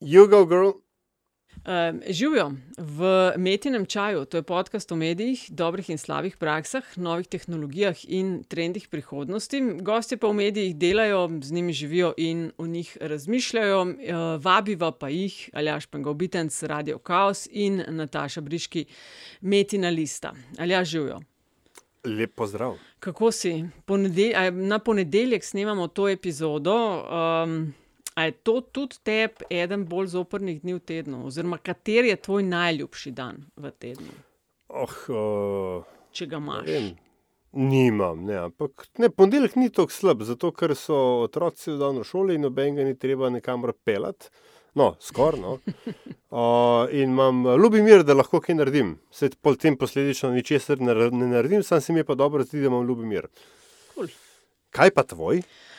You go, girl. Um, živijo v Metinem čaju, to je podcast o medijih, dobrih in slabih praksah, novih tehnologijah in trendih prihodnosti. Gosti pa v medijih delajo, z njimi živijo in o njih razmišljajo. Uh, vabiva pa jih Aljaš Pengovitenc, Radio Chaos in Nataša Briški, Metina Lista. Aljaš živijo. Lep pozdrav. Kako si? Ponedel na ponedeljek snemamo to epizodo. Um, A je to tudi tebi eden bolj zoprnih dni v tednu, oziroma kater je tvoj najljubši dan v tednu? Oh, uh, Če ga imaš. vem, nimam, ne, ampak ne, ponedeljek ni tako slab, zato ker so otroci v davno šoli in noben ga ni treba nekamor pelati. No, skoraj. No. Uh, in imam ljubi mir, da lahko kaj naredim. Sed po tem posledično ničesar ne, naredim, sam se mi je pa dobro zdi, da imam ljubi mir. Cool. Kaj pa tvoj? Um,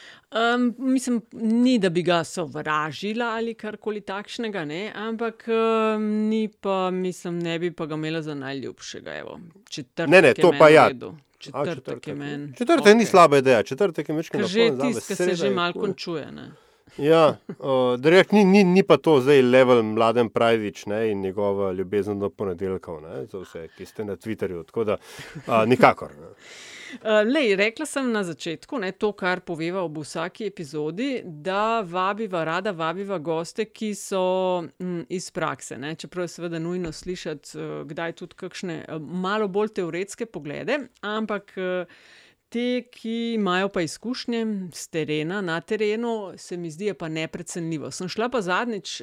mislim, ni da bi ga sovražila ali karkoli takšnega, ne? ampak um, ni pa, mislim, ne bi pa ga imela za najljubšega. Evo. Četrtek Ne, ne, je to meni pa v ja. redu. A, Četrtek je meni. Četrtek ni okej. slaba ideja, četrtek je večkrat Že tisti, ki se že malo končuje. Ne? Ja, uh, direkt, ni, ni, ni pa to zdaj level mladen Prajdič ne, in njegova ljubezen do ponedeljkov, ne, za vse, ki ste na Twitterju. Tako da, uh, nikakor. Ne. Uh, lej, rekla sem na začetku, ne, to, kar poveva ob vsaki epizodi, da vabiva, rada vabiva goste, ki so m, iz prakse. Ne, čeprav je seveda nujno slišati, uh, kdaj tudi kakšne uh, malo bolj teoretske poglede, ampak. Te, ki imajo pa izkušnje z terena, na terenu, se mi zdi pa neprecenljivo. Sem šla pa zadnjič,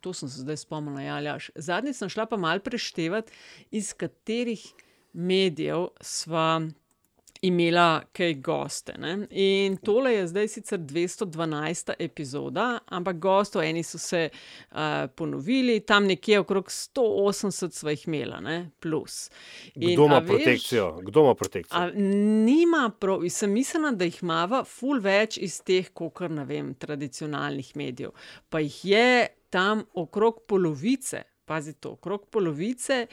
to sem se zdaj spomnila, ja, Aljaš, zadnjič sem šla pa mal preštevati, iz katerih medijev sva imela kaj goste. Ne? In tole je zdaj sicer 212. epizoda, ampak gostov, eni so se uh, ponovili, tam nekje okrog 180 sva jih imela, ne? plus. In, Kdo ima a veš, protekcijo? Kdo ima protekcijo? A nima prav, sem mislila, da jih ima ful več iz teh, kot ne vem, tradicionalnih medijev. Pa jih je tam okrog polovice. Pazi to, okrog polovice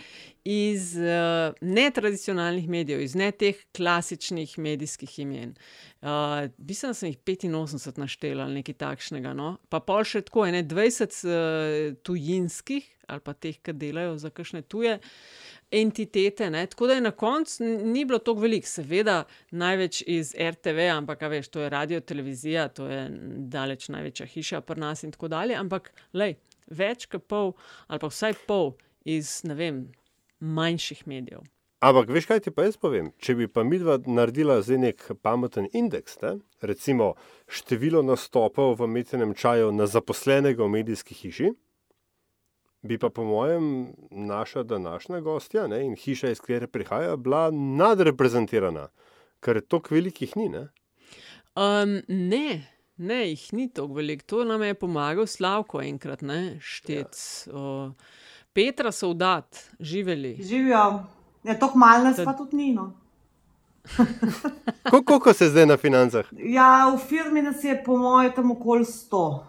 iz uh, netradicionalnih medijev, iz ne teh klasičnih medijskih imen. Uh, mislim, da sem jih 85 naštela ali nekaj takšnega. No? Pa pol še tako, ene 20 uh, tujinskih ali pa teh, ki delajo za kakšne tuje entitete. Ne? Tako da je na koncu ni bilo tako veliko, seveda največ iz RTV, ampak veš, to je radio, televizija, to je daleč največja hiša pri nas in tako dalje. Ampak lej, več kot pol, ali pa vsaj pol iz vem, manjših medijev. Ampak veš, kaj ti pa jaz povem? Če bi pa midva naredila zdaj nek pameten indeks, ne? recimo število nastopov v metenem čaju na zaposlenega v medijski hiši, bi pa po mojem naša današnja gostja ne? in hiša, iz katere prihaja, bila nadreprezentirana, ker toliko velikih ni. Ne? Um, ne, ne, jih ni tako veliko. To nam je pomagal Slavko enkrat, ne, štec. Ja. Petra so vdat, živeli. Živijo, je to malo nas Tad- pa tudi ni. No. Ko- Koliko se zdaj na financah? Ja, v firmi nas je po mojem tam okoli 100.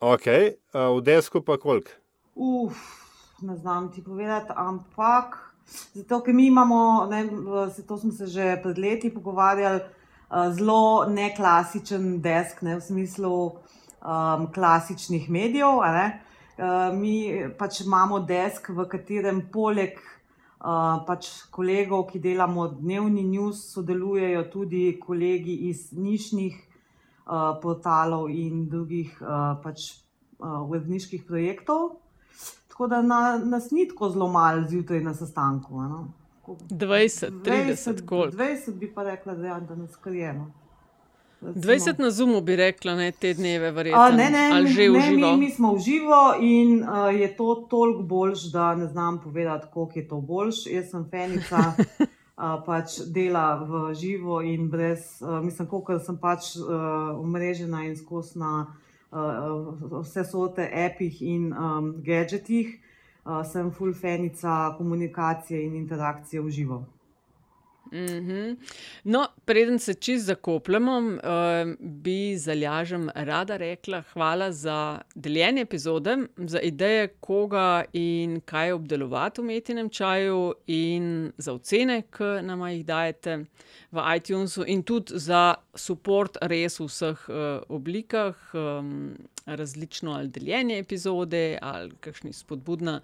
Ok, a v desku pa koliko? Uf, ne znam ti povedati, ampak zato, ker mi imamo, ne, se- to smo se že pred leti pogovarjali, zelo neklasičen desk, ne, v smislu um, klasičnih medijev. Eh, Mi pač imamo desk, v katerem poleg uh, pač kolegov, ki delamo dnevni news, sodelujejo tudi kolegi iz nišnih uh, portalov in drugih uh, pač, uh, uredniških projektov. Tako da na, nas ni tako zelo malo zjutraj na sestanku. a No? Tako 20, 30, koliko? 20 bi pa rekla, da, ja, da nas skrijemo. 20 na Zoomu bi rekla, ne te dneve, verjetno. A, ne, ne, ali že ne, mi, mi smo v živo in uh, je to toliko boljš, da ne znam povedati, koliko je to boljš. Jaz sem fenica uh, pač dela v živo in brez, uh, mislim, koliko sem pač uh, omrežena in skozi na uh, vse sorte apih in um, gadgetih, uh, sem full fenica komunikacije in interakcije v živo. Mhm. No, preden se čist zakopljemo, uh, bi zalažem rada rekla hvala za deljenje epizode, za ideje, koga in kaj obdelovati v umetnem čaju, in za ocene, ki nam jih dajete v iTunesu, in tudi za podporo res v vseh uh, oblikah. Um, različno ali deljenje epizode, ali kakšni spodbudna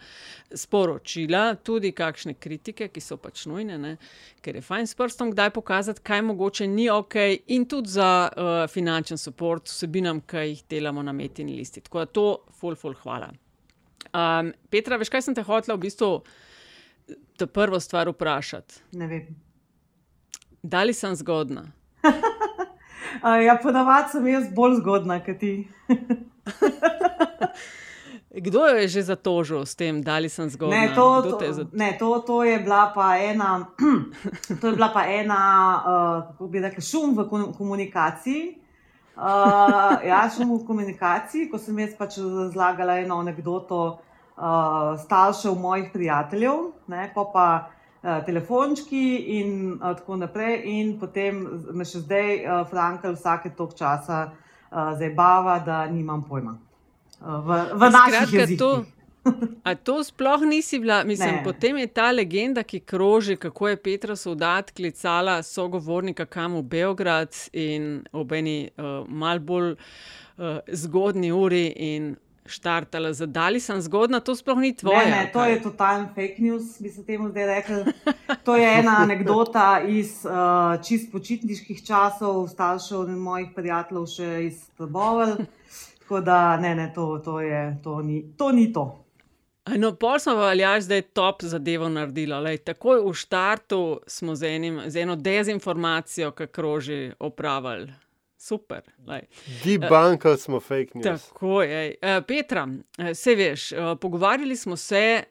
sporočila, tudi kakšne kritike, ki so pač nujne, ne? ker je fajn s prstom kdaj pokazati, kaj mogoče ni ok, in tudi za uh, finančen podpor vsebinam, ki jih delamo na metini listi. Tako da to, full, full, hvala. Um, Petra, veš, kaj sem te hotela v bistvu to prvo stvar vprašati? Ne vem. Da li sem zgodna? Ja, ponavadi sem jaz bolj zgodna kot ti. Kdo jo je že zatožil s tem, da li sem zgodna? Ne, to, to, ne, to, to je bila pa ena, to je bila pa ena, uh, kako bi rekel, šum v kom- komunikaciji. Uh, ja, šum v komunikaciji, ko sem jaz pač razlagala eno anegdoto uh, staršev mojih prijateljev, ne, pa pa uh, telefončki in uh, tako naprej. In potem me še zdaj uh, Frankel vsake tok časa uh, zabava, da nimam pojma. Uh, v v naših jezikih. A to sploh nisi bila, mislim, Ne. potem je ta legenda, ki kroži, kako je Petra Sovdat klicala sogovornika kam v Beograd in ob eni uh, mal bolj uh, zgodni uri in štartala za Dali sem zgodna, to sploh ni tvoje. Ne, ne, to je totalni fake news, bi se temu zdaj rekel. To je ena anekdota iz uh, čist počitniških časov, staršev in mojih prijateljev še iz Bovel. Tako da, ne, ne, to, to, je, to, ni, to ni to. No, pol smo pa aljaš zdaj top zadevo naredila. Lej, takoj v štartu smo z, enim, z eno dezinformacijo, ki kroži, opravili. Super. Lej. Debunkali smo fake news. Tako je. Uh, Petra, vse veš, uh, pogovarjali smo se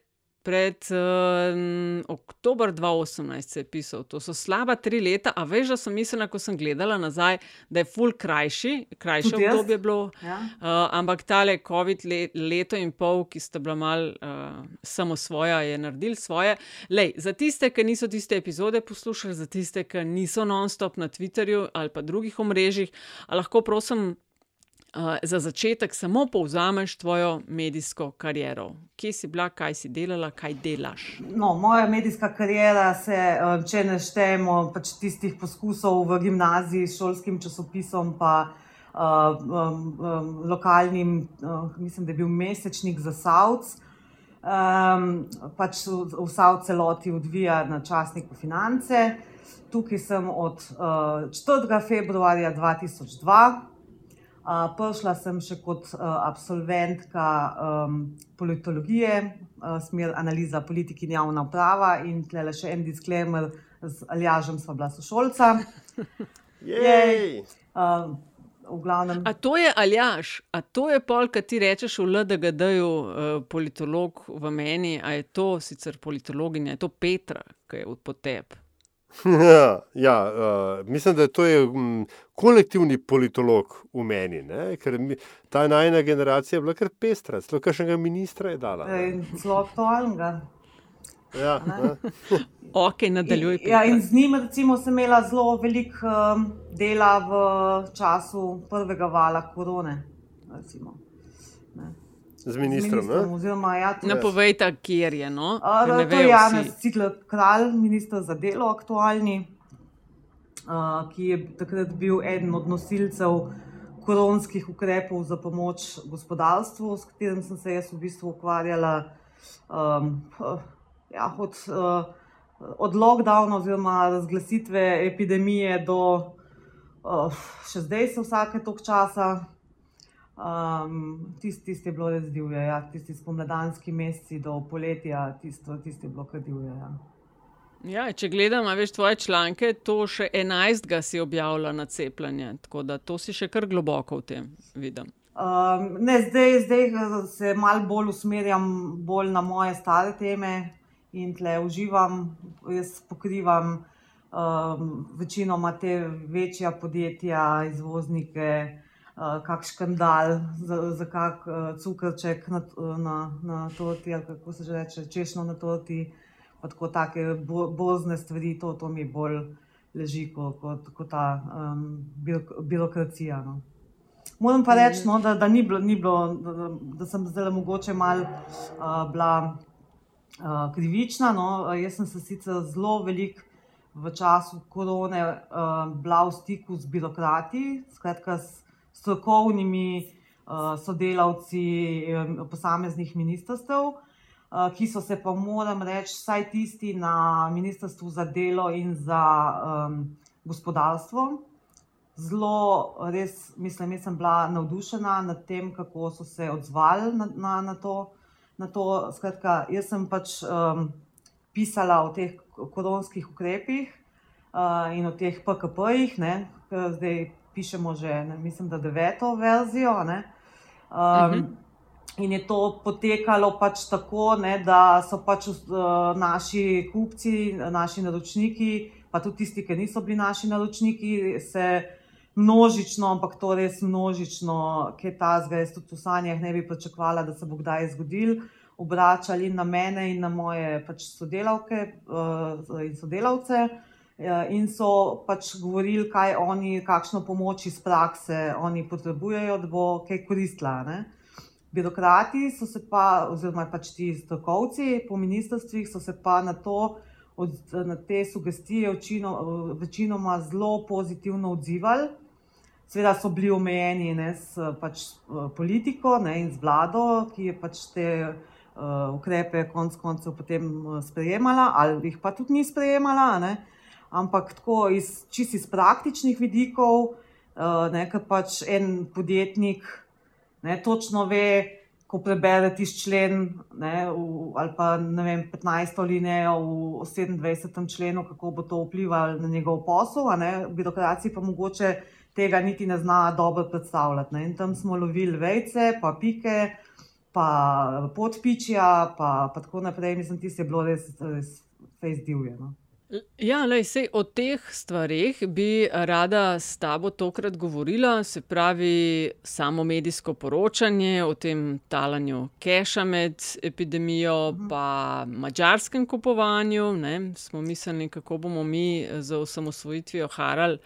pred uh, oktober 2018, se je pisal. To so slaba tri leta, a veš, da sem mislila, ko sem gledala nazaj, da je full krajši, krajše obdobje bilo. Ja? Uh, ampak tale COVID le, leto in pol, ki sta bila mal uh, samo svoja, je naredil svoje. Lej, za tiste, ki niso tiste epizode poslušali, za tiste, ki niso non-stop na Twitterju ali pa drugih omrežjih, lahko prosim. Uh, za začetek samo povzameš tvojo medijsko kariero. Kje si bila, kaj si delala, kaj delaš? No, moja medijska karijera se, eh, če ne štejemo pač tistih poskusov v gimnaziji s šolskim časopisom, pa uh, um, um, lokalnim, uh, mislim, da je bil mesečnik za Savc. Um, pač v, v Savc celoti odvija na časniku finance. Tukaj sem od uh, 4. februarja 2002. Uh, prišla sem še kot uh, absolventka um, politologije, uh, smer analiza politike in javna uprava, in tle še en disclaimer, z Aljažem sva bila sošolca. Jej! Uh, v glavnem, A to je Aljaš, a to je pol, ki ti rečeš v LDGD-ju, uh, politolog v meni, a je to sicer politologinja, je to Petra, ki je pod tebi. Ja, ja uh, mislim, da to je um, kolektivni politolog v meni, ne? ker mi, ta najna generacija je bila kar pestra, celo kakšnega ministra je dala. ne. in zelo aktualnega. Ja. Ok, nadaljuj. In, ja, in z njim recimo, sem imela zelo veliko um, dela v času prvega vala korone. Recimo, ne. Z Z ministrom. ministrom, ne? oziroma, ja, tudi- Napovej ta, kjer je. No? A, ne To je Janez vsi. Cigler Kralj, ministr za delo aktualni, a, ki je takrat bil eden od nosilcev koronskih ukrepov za pomoč gospodarstvu, s katerim sem se jaz v bistvu ukvarjala um, ja, od, uh, od lockdowna oziroma razglasitve epidemije do uh, še zdaj se vsake tok časa. Um, tisti, tisti je bilo res divje, ja. tisti spomladanski meseci do poletja, tisto, tisti je bilo kar divje. Ja. Ja, če gledam, veš tvoje članke, to še 11. si objavila na cepljenje, tako da to si še kar globoko v tem vidim. Um, ne, zdaj, zdaj eh, se malo bolj usmerjam bolj na moje stare teme in tle uživam. Jaz pokrivam um, večinoma te večja podjetja, izvoznike, kak škandal, za, za kak uh, cukrček na, na, na torti, ali kako se že reče, češnjo na torti. Pa tako take bo, bozne stvari, to, to mi bolj leži kot, kot, kot ta um, birok, birokracija. No. Moram pa reči, no, da, da, ni bilo, ni bilo, da, da, sem zdaj mogoče malo uh, bila uh, krivična. No. Jaz sem se sicer zelo veliko v času korone uh, bila v stiku z birokrati, skratka s strokovnimi sodelavci posameznih ministrstev, ki so se pa, moram reči, vsaj tisti na Ministrstvu za delo in za um, gospodarstvo. Zelo, res, mislim, da sem bila navdušena nad tem, kako so se odzvali na, na, na to. Na to skratka, jaz sem pač um, pisala o teh koronskih ukrepih uh, in o teh PKP-jih, zdaj pišemo že, ne, mislim, da deveto verzijo. Um, uh -huh. In je to potekalo pač tako, ne, da so pač uh, naši kupci, naši naročniki, pa tudi tisti, ki niso bili naši naročniki, se množično, ampak to res množično, ki je ta zdaj, tudi v sanjah ne bi pričakovala, da se bo kdaj zgodil obračali na mene in na moje pač sodelavke uh, in sodelavce. Uh, in so pač govorili, kaj oni, kakšno pomoč iz prakse oni potrebujejo, da bo kaj koristila. Ne? Birokrati so se pa, oziroma pač ti strokovci po ministrstvih, so se pa na, to, od, na te sugestije večino, večinoma zelo pozitivno odzivali. Seveda so bili omejeni ne, s pač, politiko ne, in z vlado, ki je pač te uh, ukrepe konec koncev potem uh, sprejemala, ali jih pa tudi ni sprejemala. Ne? Ampak tako iz čisto iz praktičnih vidikov, uh, ker pač en podjetnik ne, točno ve, ko prebere tisti člen, ne, v, ali pa vem, 15 alinejo v 27. členu, kako bo to vplivalo na njegov posel, birokraci pa mogoče tega niti ne zna dobro predstavljati. Ne. In tam smo lovili vejce, pa pike, pa podpičja, pa, pa tako naprej. Mislim, ti je bilo res, res fejs divje. No? Ja, lej, sej, o teh stvarih bi rada s tabo tokrat govorila, se pravi, samo medijsko poročanje o tem talanju keša med epidemijo mhm. mačarskem kupovanju. Ne, smo mislili, kako bomo mi za osamosvojitvijo harali.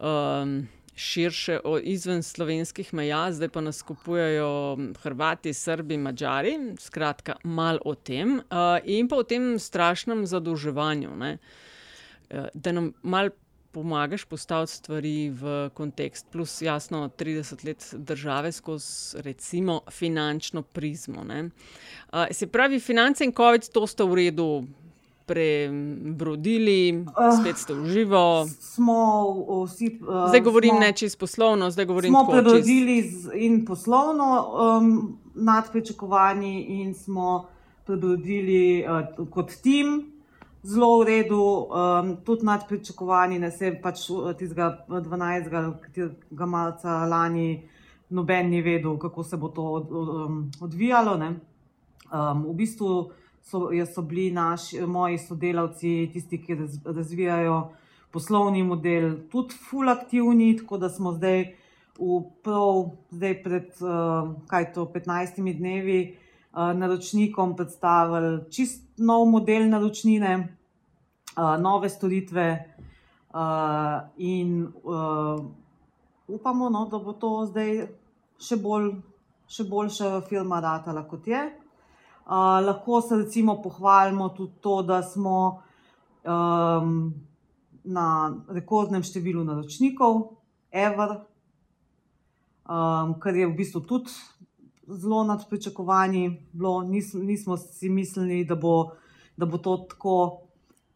Um, širše izven slovenskih meja, zdaj pa nas kupujejo Hrvati, Srbi, Mačari, skratka, malo o tem uh, in pa o tem strašnem zadolževanju. Ne? Uh, da nam mal pomagaš postaviti stvari v kontekst, plus jasno 30 let države skozi recimo finančno prizmo. Uh, se pravi, finance in COVID, to sta v redu prebrodili, uh, spet ste v živo. Smo vsi. Uh, zdaj govorim smo, ne čisto poslovno, zdaj govorim smo prebrodili čist... in poslovno um, nad pričakovanji, in smo prebrodili uh, kot tim. Zelo v redu, um, tudi nad pričakovanji, ne se pač tistega 12. katerega marca lani, noben ni vedel, kako se bo to od, um, odvijalo. Um, v bistvu so, so bili naši, moji sodelavci, tisti, ki razvijajo poslovni model, tudi fulaktivni, tako da smo zdaj, v, prav zdaj pred uh, to, 15 dnevi uh, naročnikom predstavili čist nov model naročnine, uh, nove storitve. In upamo, no, da bo to zdaj še, bolj, še boljša firma, ratala kot je lahko se recimo pohvalimo tudi to, da smo um, na rekordnem številu naročnikov, Ever, um, kar je v bistvu tudi zelo nad pričakovanji. Bilo, nis, nismo si mislili, da bo, da bo to tako,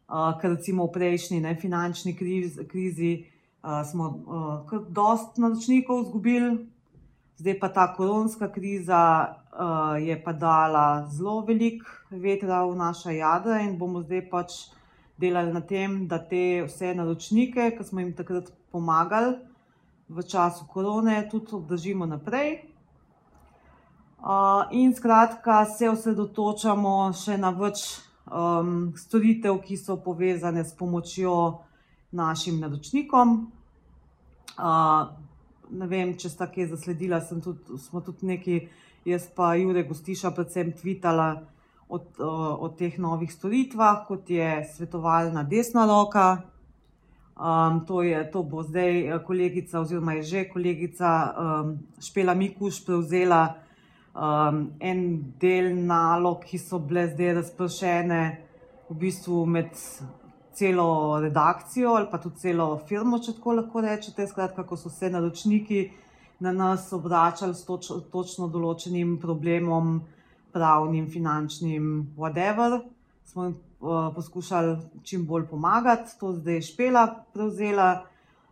uh, ker recimo v prejšnji ne, finančni kriz, krizi uh, smo uh, kar dost naročnikov izgubili. Zdaj pa ta koronska kriza uh, je pa dala zelo veliko vetra v naša jadra in bomo zdaj pač delali na tem, da te vse naročnike, ki smo jim takrat pomagali v času korone, tudi obdržimo naprej. Uh, in skratka, se osredotočamo še na več um, storitev, ki so povezane s pomočjo našim naročnikom. Uh, ne vem, če sta kje zasledila, tudi, smo tudi neki, jaz pa Jure Gostiša, predvsem tvitala o, o, o teh novih storitvah, kot je svetovalna desna roka. Um, to, je, to bo zdaj eh, kolegica, oziroma je že kolegica um, Špela Mikuš prevzela um, en del nalog, ki so bile zdaj razpršene v bistvu med celo redakcijo ali pa tudi celo firmo, če tako lahko rečete. Skratka, ko so se naročniki na nas obračali s toč, točno določenim problemom, pravnim, finančnim, whatever. Smo jim uh, poskušali čim bolj pomagati, to zdaj je Špela prevzela.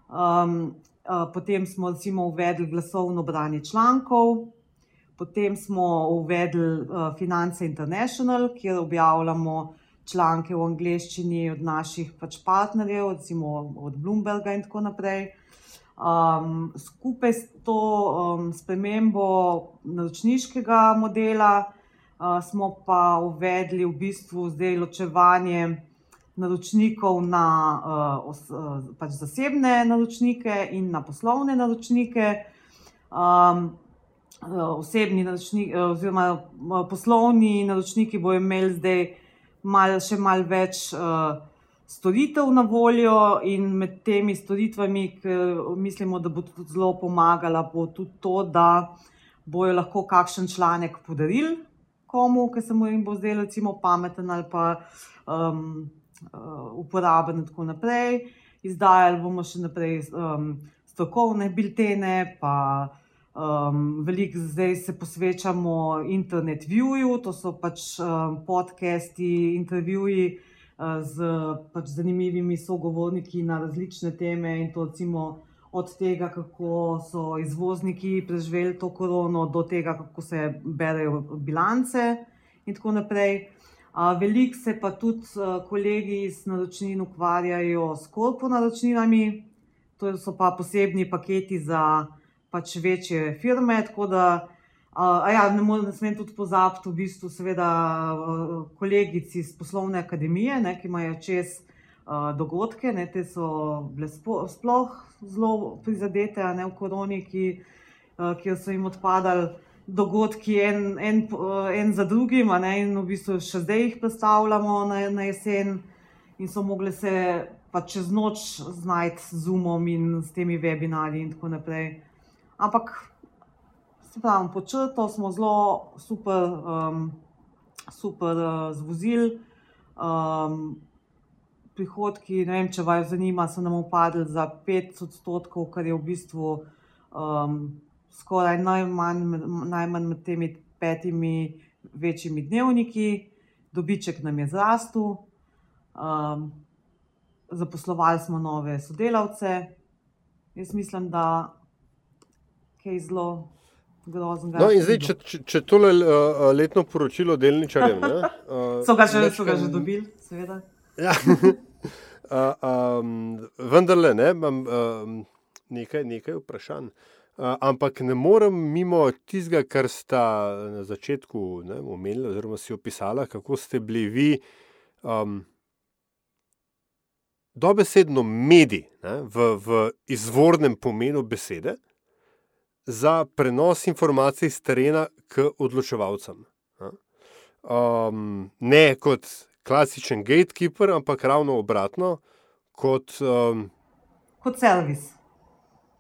Um, uh, potem smo recimo uvedli glasovno branje člankov, potem smo uvedli uh, Finance International, kjer objavljamo članke v angleščini od naših pač partnerjev, recimo od Bloomberga in tako naprej. Um, skupaj s to um, spremembo naročniškega modela uh, smo pa uvedli v bistvu zdaj ločevanje naročnikov na uh, os, uh, pač zasebne naročnike in na poslovne naročnike. Um, osebni naročniki, oziroma poslovni naročniki, bodo imeli zdaj mal, še malo več uh, storitev na voljo, in med temi storitvami, ki mislimo, da bo tudi zelo pomagala, bo tudi to, da bojo lahko kakšen članek podarili komu, ki se mu jim bo zdaj recimo pameten ali pa um, uporaben in tako naprej. Izdajali bomo še naprej um, strokovne biltene, pa um, veliko zdaj se posvečamo internet viewju, to so pač um, podcasti, intervjuji z pač zanimivimi sogovorniki na različne teme in to recimo od tega, kako so izvozniki preživeli to korono, do tega, kako se berejo bilance in tako naprej. Veliko se pa tudi kolegi iz naročnin ukvarjajo s korpo naročninami, to so pa posebni paketi za pač večje firme, tako da Uh, ja, ne, ne smem tudi pozabiti, v bistvu, seveda, kolegici iz poslovne akademije, ne, ki imajo čez uh, dogodke, ne, te so bile spo, sploh zelo prizadete, ne v koroni, ki, uh, kjer so jim odpadali dogodki en, en, en za drugim, ne, in v bistvu še zdaj jih predstavljamo na, na jesen, in so mogli se pa čez noč znajti z umom in s temi webinarji in tako naprej. Ampak pravim, po črto smo zelo super, um, super uh, zvozili. Um, prihodki, ne vem, če vas zanima, so nam upadli za 5 odstotkov, kar je v bistvu um, skoraj najmanj, najmanj med temi petimi večjimi dnevniki. Dobiček nam je zrastel, um, zaposlovali smo nove sodelavce. Jaz mislim, da je zelo groznega. No, in zdaj, če, če, če tole uh, letno poročilo delničarjem. Ne, uh, so ga že, so ga že dobili, seveda. Ja. uh, um, vendar le, ne, imam um, nekaj, nekaj vprašanj. Uh, ampak ne morem mimo tistega, kar sta na začetku omenili, oziroma si opisala, kako ste bili vi um, dobesedno mediji v, v izvornem pomenu besede za prenos informacij iz terena k odločevalcem. Um, ne kot klasičen gatekeeper, ampak ravno obratno, kot, um, kot servis.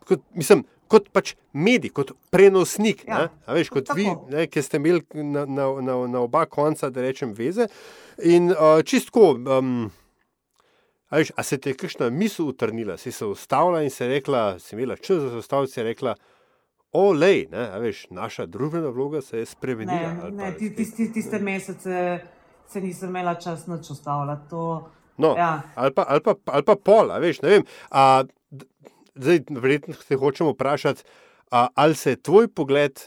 Kot, mislim, kot pač medij, kot prenosnik. Ja, veš, kot vi, ne, ki ste imeli na, na, na, na oba konca, da rečem, veze. In uh, čistko. Um, A, veš, a se ti je kakšna misel utrnila, si se ustavila in si rekla, si imela čas za ustaviti, si rekla, olej, ne, veš, naša družbena vloga se je spremenila. Ne, ne, tiste, tiste mesece se nisem imela čas na čustavljati. To, no, ja. ali, pa, ali, pa, ali pa pol, veš, ne vem. A, zdaj, verjetno te hočemo vprašati, a, ali se je tvoj pogled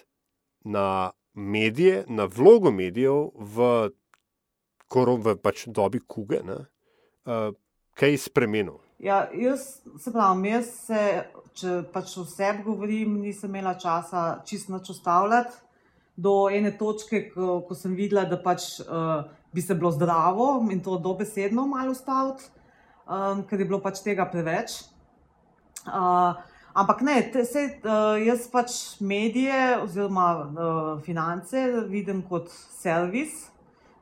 na medije, na vlogo medijev v, v pač dobi kuge, ne, a, kaj spremenil? Ja, jaz se pravim, jaz se, če pač o sebi govorim, nisem imela časa čisto noč ustavljati. Do ene točke, ko, ko sem videla, da pač uh, bi se bilo zdravo in to dobesedno malo ustaviti, um, ker je bilo pač tega preveč. Uh, ampak ne, te, se, uh, jaz pač medije oziroma uh, finance vidim kot servis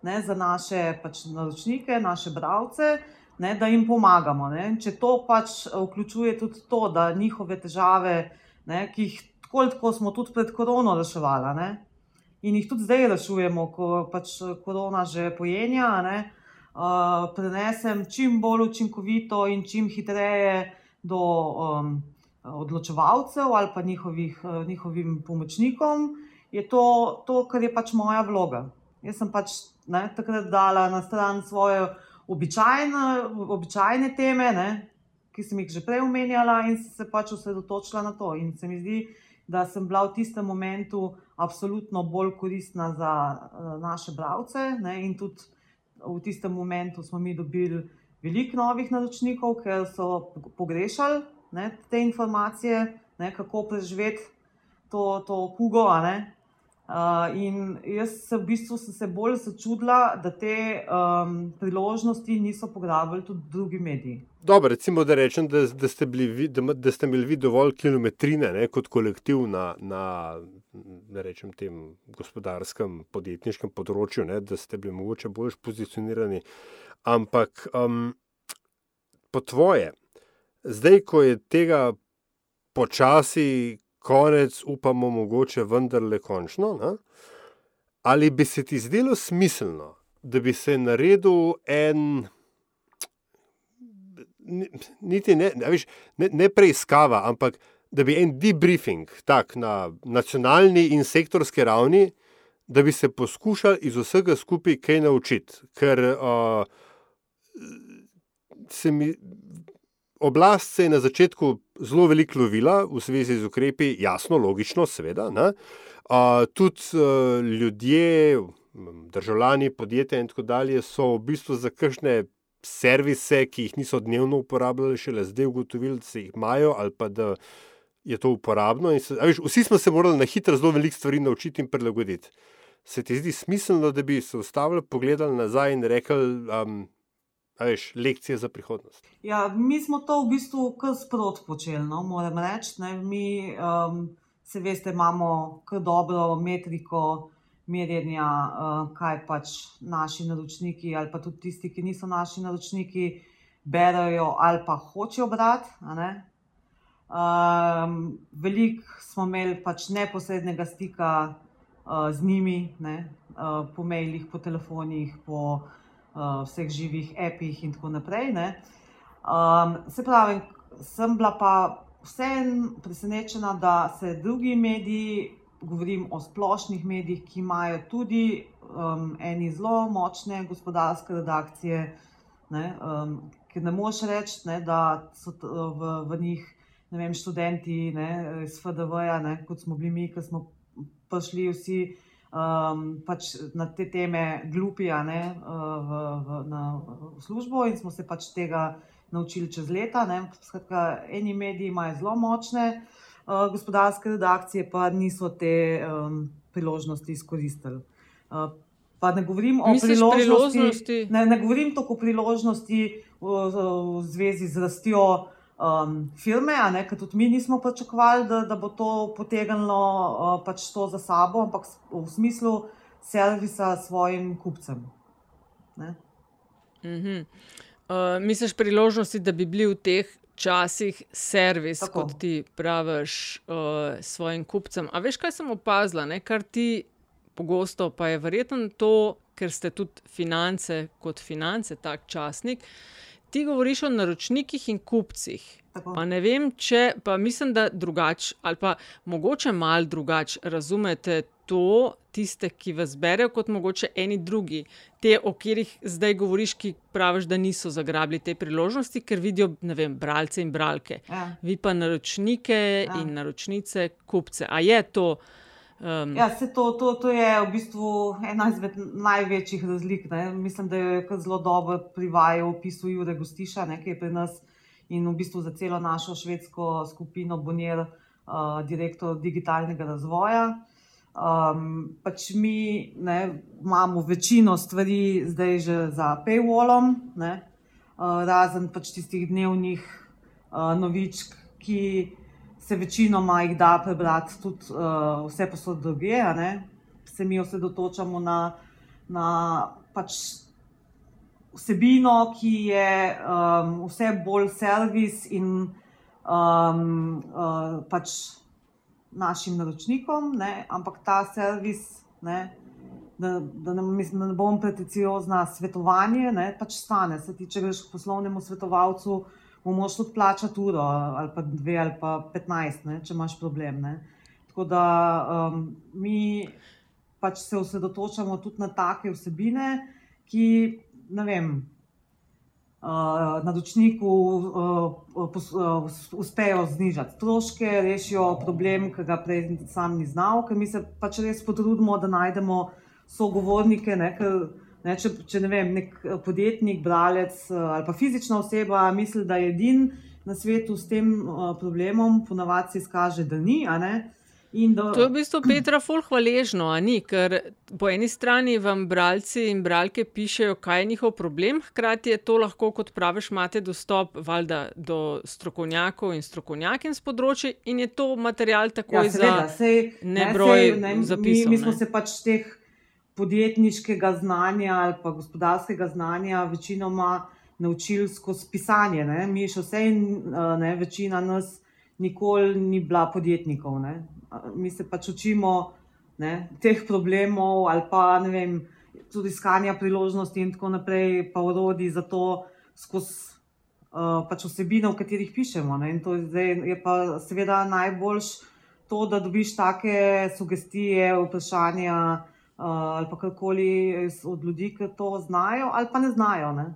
ne, za naše pač naročnike, naše bralce ne, da jim pomagamo. Ne. Če to pač eh, vključuje tudi to, da njihove težave, ne, ki jih tako, tako smo tudi pred korono reševali ne, in jih tudi zdaj rešujemo, ko pač eh, korona že pojenja, ne, uh, prenesem čim bolj učinkovito in čim hitreje do um, odločevalcev ali pa njihovih, njihovim pomočnikom, je to, to, kar je pač moja vloga. Jaz sem pač ne, takrat dala na stran svoje običajne, običajne teme, ne, ki sem jih že prej omenjala, in se pač osredotočila na to. In se mi zdi, da sem bila v tistem momentu absolutno bolj koristna za uh, naše bralce. In tudi v tistem momentu smo mi dobili veliko novih naročnikov, ker so pogrešali ne, te informacije, ne, kako preživeti to, to kugo. Uh, in jaz v bistvu sem se bolj začudila, da te um, priložnosti niso pograbili tudi drugi mediji. Dobro, recimo, da rečem, da, da, ste bili, da, da ste imeli vi dovolj kilometrine ne, kot kolektiv na, na rečem, tem gospodarskem, podjetniškem področju, ne, da ste bili mogoče bolj pozicionirani. Ampak um, po tvoje, zdaj, ko je tega počasi konec, upamo, mogoče vendarle končno. Ne? Ali bi se ti zdelo smiselno, da bi se naredil en, niti ne, viš, ne, ne preiskava, ampak da bi en debriefing tak, na nacionalni in sektorski ravni, da bi se poskušali iz vsega skupaj kaj naučiti. Ker uh, se mi oblast se je na začetku zelo veliko lovila v zvezi z ukrepi, jasno, logično, seveda. Uh, tudi uh, ljudje, državljani, podjetja in tako dalje so v bistvu za kakšne servise, ki jih niso dnevno uporabljali, šele zdaj ugotovili, da se jih imajo ali pa da je to uporabno. Se, viš, vsi smo se morali na hitro zelo veliko stvari naučiti in prilagoditi. Se ti zdi smiselno, da bi se ustavili, pogledali nazaj in rekli, um, veš, lekcije za prihodnost. Ja, mi smo to v bistvu kar sprot počeli, no, moram reči. Mi, um, se veste, imamo kar dobro metriko merjenja, uh, kaj pač naši naročniki, ali pa tudi tisti, ki niso naši naročniki, berajo ali pa hočejo brati. Um, Veliko smo imeli pač neposrednega stika uh, z njimi, ne, uh, po mailih, po telefonih, po uh, vseh živih apih in tako naprej. Um, se pravi, sem bila pa vseeno presenečena, da se drugi mediji, govorim o splošnih medijih, ki imajo tudi um, eni zelo močne gospodarske redakcije, ne, um, ker ne moš reči, ne, da so v, v njih. Ne vem, študenti ne, iz FDV-ja, kot smo bili mi, ki smo prišli vsi uh, um, pač na te teme glupi, a ne v, v, na, v službo in smo se pač tega naučili čez leta. Skratka, eni mediji imajo zelo močne uh, gospodarske redakcije, pa niso te um, priložnosti izkoristili. Uh, Pa ne govorim o priložnosti, priložnosti? Ne, ne govorim toliko o priložnosti v, v, v zvezi z rastjo um, firme, ker tudi mi nismo pričakovali, da, da bo to potegnilo uh, pač to za sabo, ampak v smislu servisa svojim kupcem. Mm -hmm. uh, misliš priložnosti, da bi bili v teh časih servis, Tako. kot ti praviš, uh, svojim kupcem? A veš, kaj sem opazila, ne? kar ti pogosto pa je verjetno to, ker ste tudi finance, kot finance, tak časnik. Ti govoriš o naročnikih in kupcih. Pa ne vem, če pa mislim, da drugače, ali pa mogoče malo drugače razumete to, tiste, ki vas berejo, kot mogoče eni drugi, te, o katerih zdaj govoriš, ki praviš, da niso zagrabili te priložnosti, ker vidijo, ne vem, bralce in bralke. Ja. Vi pa naročnike ja. in naročnice, kupce. A je to? Um, ja, to, to, to je v bistvu ena izmed največjih razlik. Ne. Mislim, da je zelo dobro privajal opisu Jure Gostiša, ki je pri nas in v bistvu za celo našo švedsko skupino Bonjer, uh, direktor digitalnega razvoja. Um, pač mi ne, imamo večino stvari zdaj že za paywallom, ne, uh, razen pač tistih dnevnih uh, novičk, ki se večinoma jih da prebrati tudi uh, vse posod druge, se mi osredotočamo na, na pač vsebino, ki je um, vse bolj servis in um, uh, pač našim naročnikom, ne? ampak ta servis, da, da, ne, mislim, da ne bom preteciozna, svetovanje ne? pač stane. Se ti, če greš k poslovnemu svetovalcu, bomo šli plačati uro ali pa dve ali pa petnajst, če imaš problem. Ne. Tako da um, mi pač se osredotočamo tudi na take vsebine, ki ne vem. Uh, naročniku uh, uh, uspejo znižati stroške, rešijo problem, ki ga prej sam ni znal, ker mi se pač res potrudimo, da najdemo sogovornike. Ne, ker, ne, če če ne vem, nek podjetnik, bralec ali pa fizična oseba misli, da je edin na svetu s tem problemom, ponavadi se izkaže, da ni. Do... To je v bistvu Petra ful hvaležno, ni, ker po eni strani vam bralci in bralke pišejo, kaj je njihov problem, hkrati je to lahko, kot praviš, imate dostop valjda, do strokovnjakov in strokovnjakin z področja in je to material takoj ja, seveda, za sej, nebroj ne, sej, zapisov. Mi, mi smo se pač teh podjetniškega znanja ali pa gospodarskega znanja večinoma naučili skozi pisanje. Ne. Mi še vse in ne, večina nas nikoli ni bila podjetnikov. Ne mi se pač učimo ne, teh problemov, ali pa vem, tudi iskanja priložnosti, in tako naprej, pa urodi za to skozi uh, pač vsebine, v katerih pišemo. Ne, to je, pa seveda najboljš to, da dobiš take sugestije, vprašanja. Uh, ali pa karkoli od ljudi, ki to znajo, ali pa ne znajo. Ne?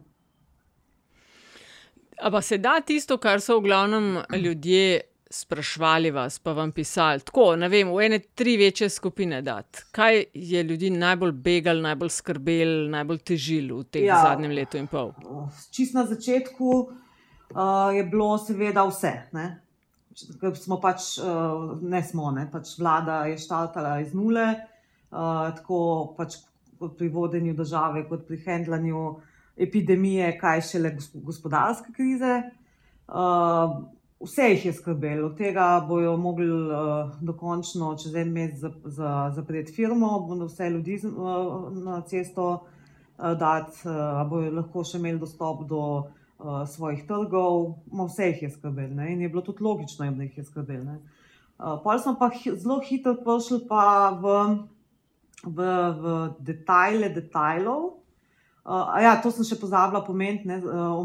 Ampak se da tisto, kar so v glavnem ljudje sprašvali vas, pa vam pisali, tako, ne vem, v ene tri večje skupine dati. Kaj je ljudi najbolj begal, najbolj skrbel, najbolj težil v tem ja, zadnjem letu in pol? Čist na začetku uh, je bilo seveda vse. Ne? Smo pač, uh, ne smo, ne? pač vlada je štartala iz nule, tako pač pri vodenju države, kot pri handlanju epidemije, kaj šele gospodarske krize. Uh, Vse jih je skrbelo, od tega bojo mogli uh, dokončno čez en mesec zapreti firmo, bodo vse ljudi uh, na cesto uh, dati, uh, bojo lahko še imeli dostop do uh, svojih trgov. Vse jih je skrbelo in je bilo tudi logično, da jih je skrbelo. Uh, Pol smo pa zelo hitro prišli pa v, v, v detajle detajlov. Uh, ja, to sem še pozabila pomeniti. Uh,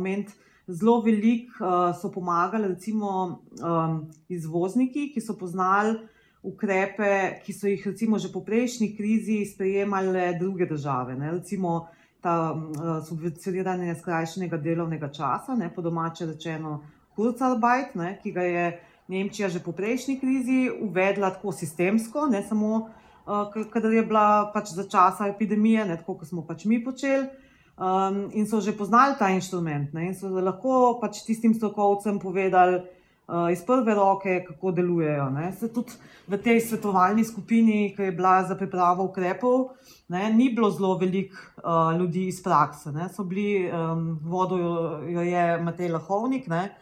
zelo veliko uh, so pomagali, recimo, um, izvozniki, ki so poznali ukrepe, ki so jih recimo, že po prejšnji krizi sprejemale druge države. Ne? Recimo ta uh, subvencioniranje skrajšanega delovnega časa, ne? po domače rečeno, Kurzarbeit, ne? ki ga je Nemčija že po prejšnji krizi uvedla tako sistemsko, ne samo. Uh, kadar je bila pač za časa epidemije, ne, tako kot smo pač mi počeli, um, in so že poznali ta inštrument ne, in so lahko pač tistim strokovcem povedali uh, iz prve roke, kako delujejo. Ne. Se tudi v tej svetovalni skupini, ki je bila za pripravo ukrepov, ne, ni bilo zelo veliko uh, ljudi iz prakse. Ne. So bili, um, vodo jo je Matej Lahovnik, ne.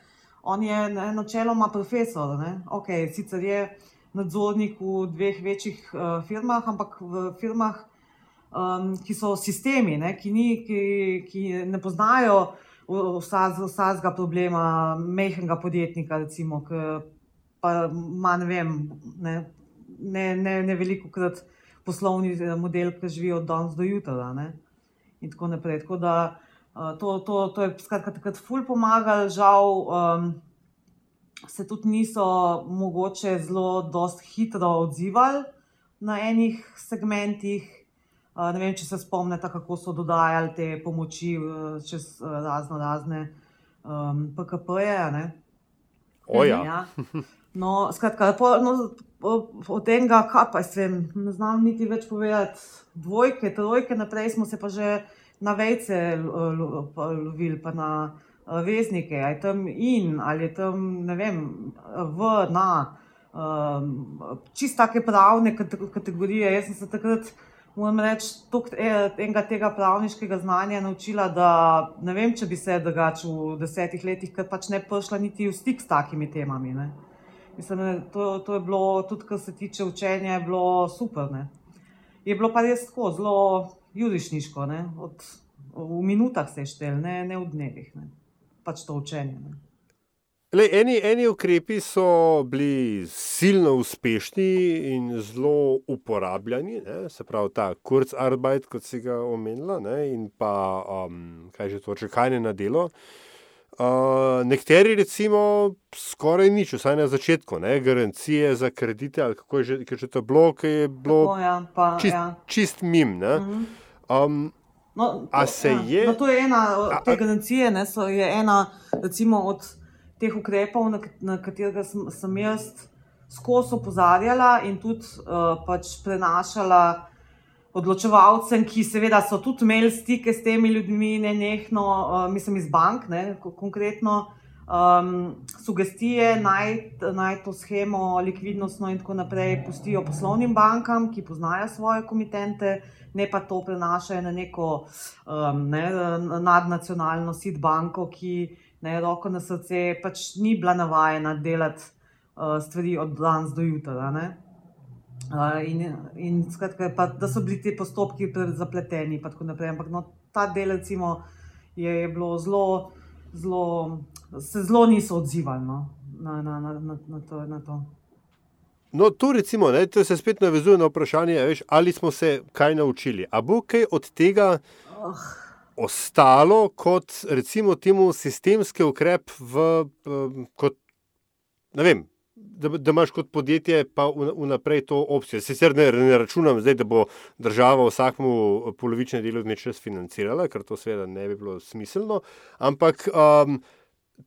on je ne, načeloma profesor. Okay, sicer je nadzornik v dveh večjih uh, firmah, ampak v firmah um, ki so sistemi, ne, ki, ni, ki, ki ne poznajo vsakega problema, mehkega podjetnika, recimo, ki pa ima ne vem, ne, ne, ne, ne veliko krat poslovni eh, model, ki živi od danes do jutra. Ne, in tako naprej. Tako da, uh, to, to, to je skratka takrat ful pomagal, žal. Um, Se tudi niso mogoče zelo hitro odzivali na enih segmentih, Ne vem, če se spomnite, kako so dodajali te pomoči čez razno razne um, PKP-je. Oja. Ja. No, skratka, po, no, od tega, kaj pa sem, ne znam niti več povedati, dvojke, trojke, naprej smo se pa že na vejce lovili, pa na veznike, ali je tam in, ali je tam, ne vem, v, na, um, čist take pravne kategorije. Jaz sem se takrat moram reči, da enega tega pravniškega znanja naučila, da ne vem, če bi se drugače v desetih letih, ker pač ne prišla niti v stik s takimi temami. Ne. Mislim, to, to je bilo, tudi kar se tiče učenja, je bilo super. Ne. Je bilo pa res tako, zelo jurišniško, Od, v minutah se je štel, ne, ne v dnevih, ne. Pač to učenje. Ne. Le, eni, eni ukrepi so bili silno uspešni in zelo uporabljeni, ne? se pravi ta kurzarbeit, kot si ga omenila, ne? in pa um, kaj že to čakanje na delo. Uh, nekateri, recimo, skoraj nič, vsaj na začetku, ne? garancije za kredite, ali kako je že, je že to bilo, ki je bilo Tako, ja, pa, čist, ja. čist mim. ne. Um, No, A to- se ja. je- No, to je ena A- od te garancije, ne, so, je ena recimo, od teh ukrepov, na, na katerega sem, sem jaz skozi opozarjala in tudi uh, pač prenašala odločevalcem, ki seveda so tudi imeli stike s temi ljudmi, ne nehno, uh, mislim iz bank, ne, ko- konkretno. Um, sugestije naj, naj to schemo likvidnostno in tako naprej pustijo poslovnim bankam, ki poznajo svoje komitente, ne pa to prenašajo na neko um, ne, nadnacionalno sit banko, ki ne roko na srce pač ni bila navajena delati uh, stvari od danes do jutra. ne. Uh, in, in skratka, pa, da so bili ti postopki zapleteni, in tako naprej. Ampak no, ta del, recimo, je, je bilo zelo, zelo, se zelo niso odzivali no, na, na, na, na, na, to, na to. No, tu recimo, ne, to se spet navezuje na vprašanje, veš, ali smo se kaj naučili. A bo kaj od tega ostalo kot recimo temu sistemski ukrep, v, kot, ne vem, da, da imaš kot podjetje pa vnaprej to opcijo. Sicer ne, ne računam zdaj, da bo država vsakmu polovični delovni čas financirala, ker to seveda ne bi bilo smiselno, ampak um,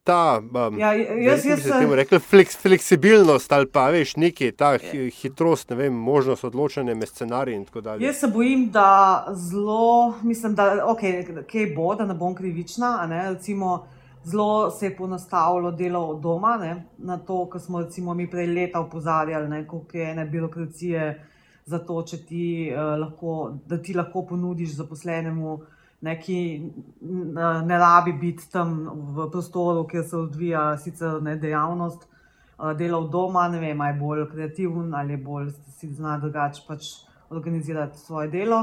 ta. Um, Ja, jaz, jaz, bi se temu rekli fleks, fleksibilnost ali pa veš, nekaj, ta hi- hitrost, ne vem, možnost odločanja med scenariji in tako dalje. Jaz se bojim, da zelo, mislim, da okay, kaj bo, da ne bom krivična. Ne, recimo, zelo se je ponastavilo delo od doma, ne, na to, kar smo recimo mi prej leta opozarjali, ne, koliko je ene birokracije za to, ti, uh, lahko, da ti lahko ponudiš zaposlenemu. Ne, ki ne rabi biti tam v prostoru, kjer se odvija sicer ne, dejavnost, uh, dela od doma, ne vem, ali je bolj kreativen ali je bolj si zna drugače pač organizirati svoje delo.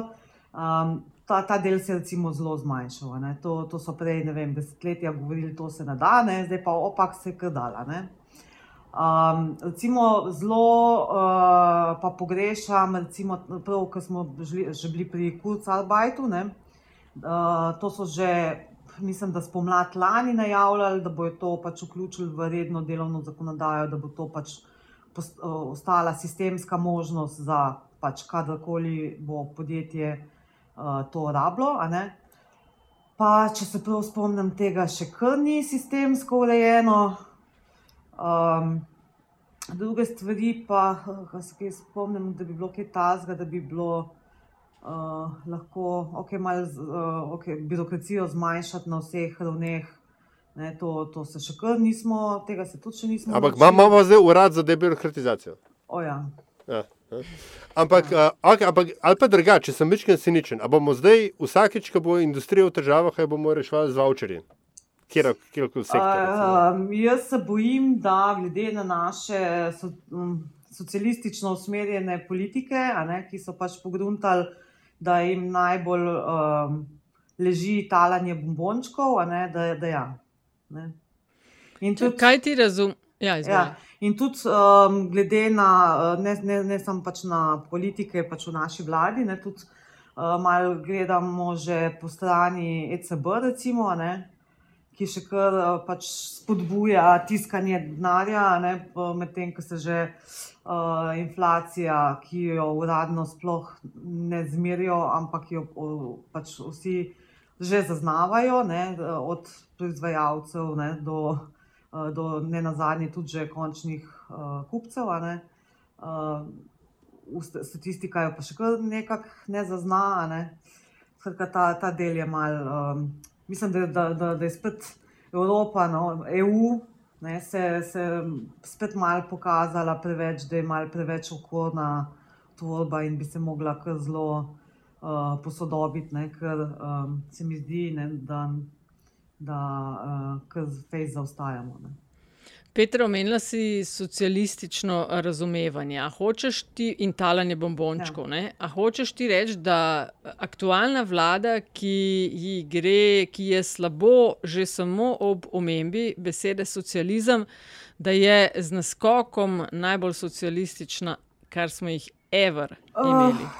Um, ta, ta del se je recimo zelo zmanjšal. ne. To, to so prej ne vem, desetletja govorili, da se ne da, ne? zdaj pa opak se je krdala. Um, recimo zelo uh, pa pogrešam, recimo, prav, ko smo že bili pri Kurzarbeitu. ne, Uh, to so že, mislim, da spomladi lani najavljali, da bojo to pač vključili v redno delovno zakonodajo, da bo to pač post, uh, ostala sistemska možnost za pač kadarkoli bo podjetje uh, to rablo. Pa, če se prav spomnim, tega še kar ni sistemsko urejeno. Um, druge stvari pa, eh, ko se kaj spomnim, da bi bilo kaj tazga, da bi bilo uh, lahko okay, malo uh, okay, birokracijo zmanjšati na vseh ravneh. Ne, to, to se še kar nismo, tega se tudi še nismo. Ampak imamo zdaj urad za debirokratizacijo. O, ja. Ja, ja. Ampak, uh, okay, ampak, ali pa drugače, če sem večkrat ciničen, a bomo zdaj vsakeč, ko bo industrija v težavah, jo bomo reševali z voucherji? Kjerkoli sektor. recimo. Um, jaz se bojim, da glede na naše so, um, socialistično usmerjene politike, ne, ki so pač pogruntali, da jim najbolj um, leži talanje bombončkov, a ne, da, da ja. Ne. In tudi, Kaj ti razumeš? Ja, ja, izvoli. in tudi um, glede na, uh, ne, ne, ne samo pač na politike, pač v naši vladi, ne, tudi uh, malo gledamo že po strani ECB, recimo, ne, ki še kar uh, pač spodbuja tiskanje denarja, medtem ko se že uh, inflacija, ki jo uradno sploh ne zmerijo, ampak jo uh, pač vsi že zaznavajo, ne, od proizvajalcev ne, do uh, do ne nazadnje tudi že končnih uh, kupcev. Ne. Uh, statistika jo pa še kar nekako ne zazna. Ne. Skratka, ta, ta del je mal, um, mislim, da, da, da, da je spet Evropa, no, EU, ne, se, se spet malo pokazala preveč, da je mal preveč okorna tvorba in bi se mogla kar zelo uh, posodobiti, ne, ker um, se mi zdi, ne, da da uh, kar fejs zaostajamo. Ne. Petra, omenila si socialistično razumevanje. A hočeš ti in talanje bombončkov. Ja. A hočeš ti reči, da aktualna vlada, ki ji gre, ki je slabo že samo ob omembi besede socializem, da je z naskokom najbolj socialistična, kar smo jih ever imeli.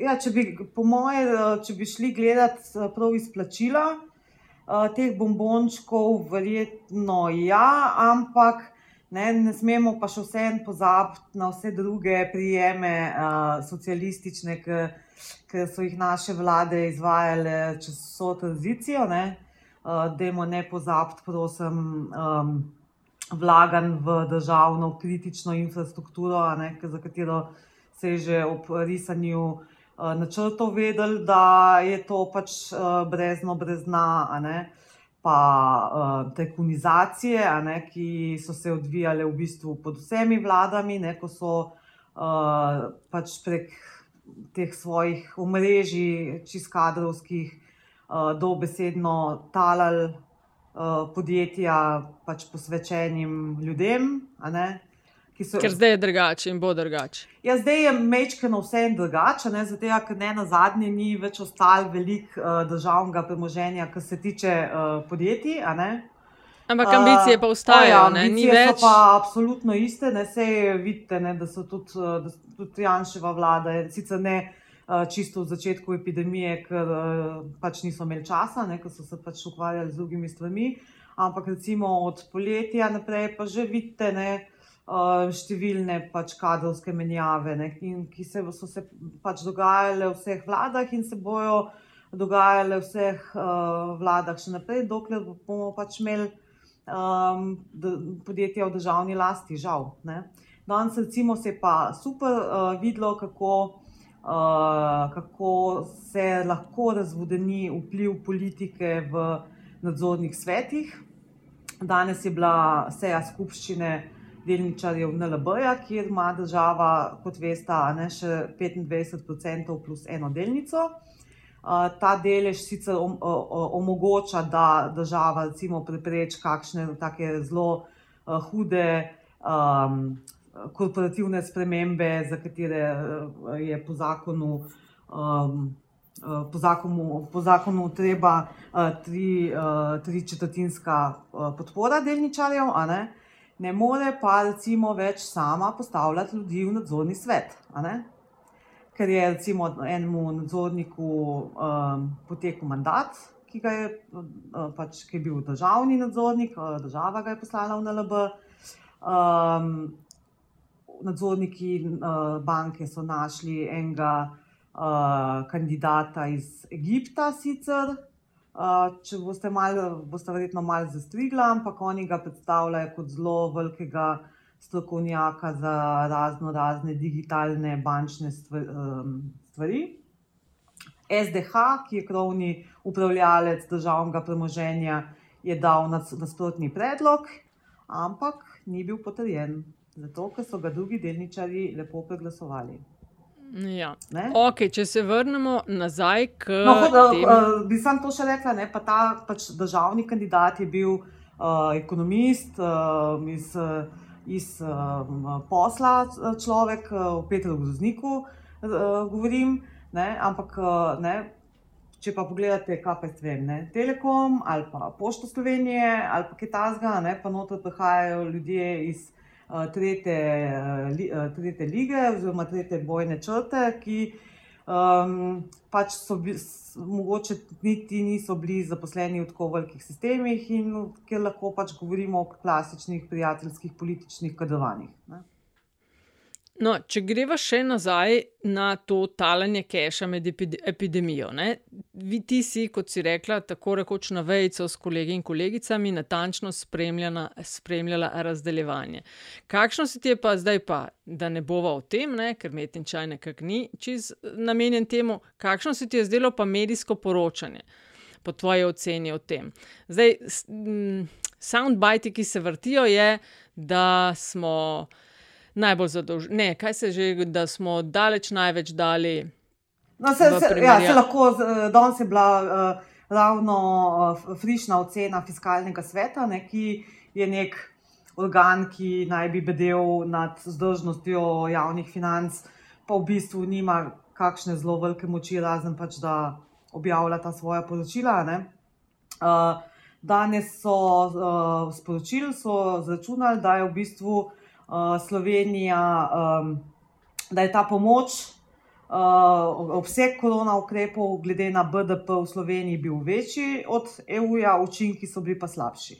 Ja, če bi, po moje, če bi šli gledati eh, prav izplačila, uh, teh bombončkov, verjetno ja, ampak ne, ne smemo pa še vsem pozabiti na vse druge prijeme uh, socialistične, ki so jih naše vlade izvajale čez vso tranzicijo. Ne. Uh, Dajmo ne pozabiti, prosim, um, vlagan v državno kritično infrastrukturo, ne, za katero se je že ob risanju uh, načrtov vedel, da je to pač uh, brezno, brez dna pa uh, tekunizacije, ne, ki so se odvijale v bistvu pod vsemi vladami, ne, ko so uh, pač prek teh svojih omrežij, čist kadrovskih, uh, dobesedno talali uh, podjetja pač posvečenim ljudem. So, ker zdaj je drugače in bo drugače. Ja, zdaj je mečkano vse drugače, zato ker ne na zadnje ni več ostalo veliko uh, državnega premoženja, kar se tiče uh, podjetij. Ampak ambicije pa ostajajo, uh, ja, ni več. So pa absolutno iste, ne se vidite, ne, da so tudi, da so tudi Janševa vlada, sicer ne uh, čisto v začetku epidemije, ker uh, pač niso imeli časa, ne, ker so se pač ukvarjali z drugimi stvarmi. Ampak recimo od poletja naprej pa že vidite. Ne, številne pač kadrovske menjave, ne, in, ki se, so se pač dogajale v vseh vladah in se bojo dogajale v vseh uh, vladah še naprej, dokler bomo pač imeli um, podjetja v državni lasti, žal. Ne. Danes recimo se je pa super uh, videlo, kako, uh, kako se lahko razvodeni vpliv politike v nadzornih svetih. Danes je bila seja skupščine delničarjev NLB-ja, kjer ima država, kot veste, ne še 25% plus eno delnico. Ta delež sicer omogoča, da država prepreči kakšne take zelo hude um, korporativne spremembe, za katere je po zakonu, um, po zakonu, po zakonu treba tri, tri četrtinska podpora delničarjev ne more pa recimo več sama postavljati ljudi v nadzorni svet. Ker je recimo enemu nadzorniku um, potekel mandat, ki, je, uh, pač, ki je bil državni nadzornik, uh, država ga je poslala v NLB. Um, nadzorniki uh, banke so našli enega uh, kandidata iz Egipta, sicer, če boste, mal, boste verjetno malo zastrigli, ampak oni ga predstavljajo kot zelo velikega strokovnjaka za razno razne digitalne bančne stvari. SDH, ki je krovni upravljalec državnega premoženja, je dal nasprotni predlog, ampak ni bil potrjen, zato ker so ga drugi delničari lepo preglasovali. Ja. Okay, če se vrnemo nazaj k. No, hod, uh, bi sam to še rekla, ne, pa ta pač državni kandidat je bil uh, ekonomist uh, iz, iz uh, posla, človek, uh, Petr Grozniku, uh, govorim. Ne, ampak, uh, ne, če pa pogledate, kaj pa vem, ne, Telekom ali pa Pošto Slovenije ali pa Kitajska, pa noter prihajajo ljudje iz tretje, tretje lige, oziroma tretje bojne črte, ki um, pač so bili, mogoče niti niso bili zaposleni v tako velikih sistemih, in kjer lahko pač govorimo o klasičnih prijateljskih političnih kadrovanjih. No, če greva še nazaj na to talanje keša med epidemijo. Ne? Ti si, kot si rekla, tako rekoč na vejco s kolegi in kolegicami, natančno spremljala razdeljevanje. Kakšno se ti je pa zdaj, pa, da ne bova o tem, ne? ker metin čaj nekako ni čez namenjen temu, kakšno se ti je zdelo pa medijsko poročanje, po tvoji oceni o tem. Zdaj, soundbite, ki se vrtijo, je, da smo najbolj zadolženi. Ne, kaj se že, da smo daleč največ dali. No, se, se, ja, se lahko, danes je bila uh, ravno uh, frišna ocena fiskalnega sveta, ne, ki je nek organ, ki naj bi bedel nad zdržnostjo javnih financ, pa v bistvu nima kakšne zelo velike moči, razen pač da objavlja ta svoja poročila. Uh, danes so uh, sporočili, so zračunali, da je v bistvu Slovenija, um, da je ta pomoč Uh, obseg korona ukrepov, glede na BDP v Sloveniji, bil večji od EU-ja, učinki so bili pa slabši.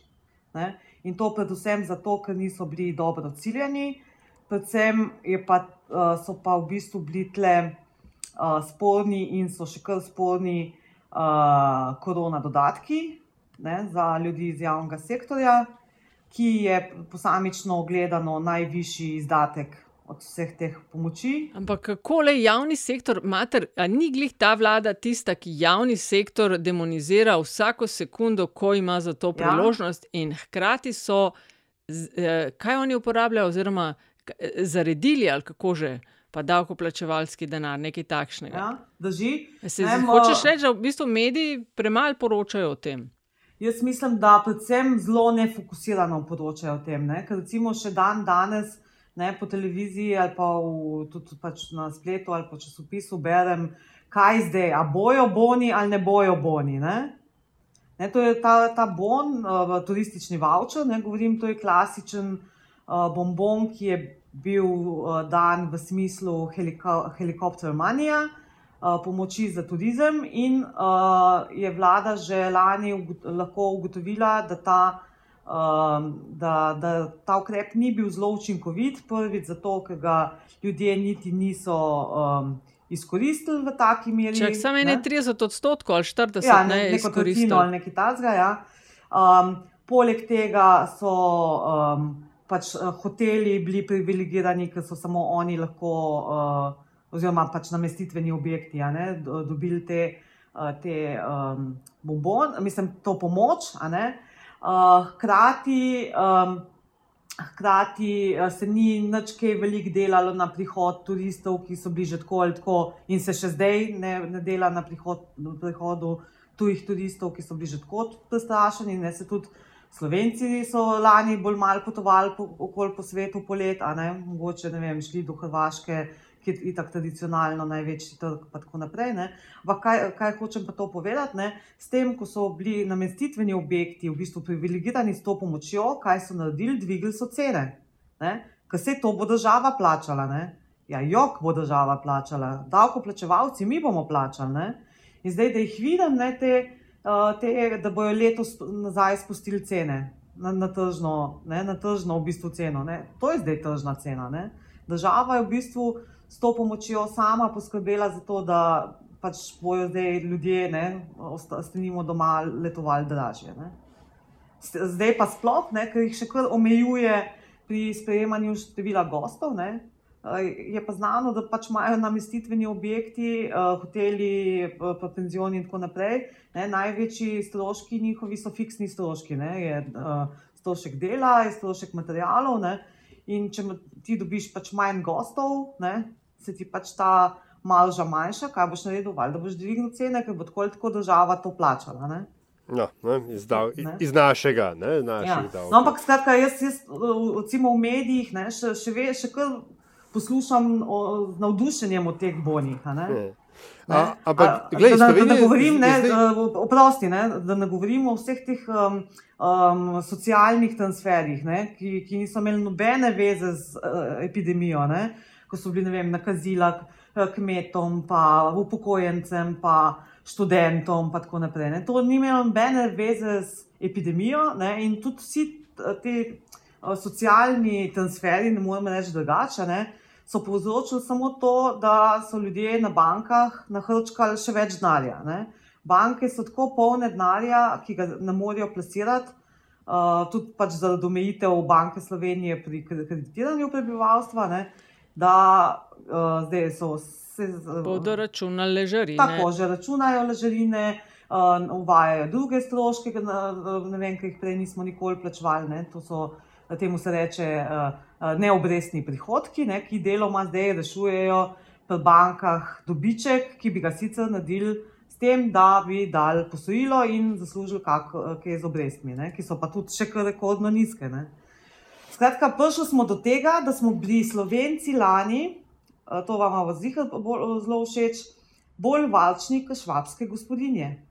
Ne? In to predvsem zato, ker niso bili dobro ciljeni, predvsem pa, uh, so pa v bistvu bili tle sporni in so še kar sporni korona dodatki ne, za ljudi iz javnega sektorja, ki je posamično gledano najvišji izdatek od vseh teh pomoči. Ampak kako le javni sektor, mater, ni glih ta vlada tista, ki javni sektor demonizira vsako sekundo, ko ima za to ja. priložnost, ja. in hkrati so, eh, kaj oni uporabljajo, oziroma eh, zaredili ali kako že. Pa davkoplačevalski denar, nekaj takšnega. Ja, drži. Se Nemo, hočeš reči, da v bistvu mediji premalo poročajo o tem? Jaz mislim, da predvsem zelo nefokusirano poročajo o tem. Ne? Ker recimo še dan danes ne, po televiziji ali pa v, tudi pač na spletu ali pa časopisu berem, kaj zdaj, a bojo boni ali ne bojo boni. Ne? Ne, to je ta, ta bon, uh, turistični voucher, ne govorim, to je klasičen uh, bonbon, ki je bil uh, dan v smislu heliko, helikopter manija, pomoči za turizem, in uh, je vlada že lani lahko ugotovila, da ta um, da, da ta ukrep ni bil zelo učinkovit, prvič zato, ker ga ljudje niti niso um, izkoristili v taki meri. Če samo ne 30 odstotkov ali 40 ja, ne, ne izkoristili. Ali nekaj tazga, ja. um, poleg tega so um, pač uh, hoteli bili privilegirani, ker so samo oni lahko, uh, oziroma pač namestitveni objekti, ne, dobili te, uh, te um, bombon, mislim, to pomoč. Eh, hkrati, um, hkrati uh, se ni nič kaj veliko delalo na prihod turistov, ki so bili že tako ali tako, in se še zdaj ne, ne dela na, prihod, prihodu tujih turistov, ki so bili že tako prestrašeni. Ne tudi Slovenci so lani bolj malo potovali po, okoli po svetu, polet, a ne mogoče ne vem, šli do Hrvaške ki je tako tradicionalno največji trg, in tako naprej. Ampak kaj, kaj hočem pa to povedati? Ne? S tem, ko so bili namestitveni objekti v bistvu privilegirani s to pomočjo, kaj so naredili, dvigali so cene. Ker se to bo država plačala. Ne? Ja, jok bo država plačala, davkoplačevalci, mi bomo plačali. Ne? In zdaj, da jih vidim, ne, te, te, da bojo letos nazaj spustili cene na, na, tržno, ne, na tržno v bistvu ceno. Ne? To je zdaj tržna cena. Ne? Država je v bistvu s to pomočjo sama poskrbela za to, da pač bojo zdaj ljudje, ne, ostanimo doma, letovali dražje. Ne. Zdaj pa sploh, ne, ker jih še kar omejuje pri sprejemanju števila gostov. Ne. Je pa znano, da pač imajo namestitveni objekti, hoteli, pa penzioni in tako naprej. Ne, največji stroški njihovi so fiksni stroški. Ne, je strošek dela, je strošek materijalov. Ne, In če ti dobiš pač manj gostov, ne, se ti pač ta malža manjša, kaj boš naredil, ali da boš dvignil cene, ker bo tako ali tako država to plačala. Ne. No, ne, iz, dav, ne. iz našega, ne, naših ja. no, ampak skratka, jaz, jaz recimo v medijih ne, še, še, ve, še kar poslušam o, z navdušenjem o teh bonih. Ampak, gledaj, da, da, da ne govorim, ne, zdaj... oprosti, ne, da ne govorim o vseh teh um, um, socialnih transferjih, ne, ki, ki niso imeli nobene veze z uh, epidemijo, ne, ko so bili vem, nakazila kmetom, pa upokojencem, pa študentom, pa tako naprej. Ne. To ni imelo nobene veze z epidemijo ne, in tudi vsi ti uh, socialni transferi, ne moremo reči drugače so povzročili samo to, da so ljudje na bankah nahrčkali še več denarja. Banke so tako polne denarja, ki ga ne morejo plasirati, uh, tudi pač zaradi omejitev Banke Slovenije pri kreditiranju prebivalstva, ne? da uh, zdaj so se. Bodo računali ležarine. Tako že računajo ležarine. Uh, uvajajo druge stroške, ne vem, ki jih prej nismo nikoli plačevali. Ne? To so temu se reče uh, neobrestni prihodki, ne, ki deloma zdaj rešujejo v bankah dobiček, ki bi ga sicer naredili s tem, da bi dal posojilo in zaslužili kaj z obrestmi, ne, ki so pa tudi še kar rekordno nizke. Ne. Skratka, prišli smo do tega, da smo bili Slovenci lani, to vam je zelo všeč, bolj valčni kot švabske gospodinje.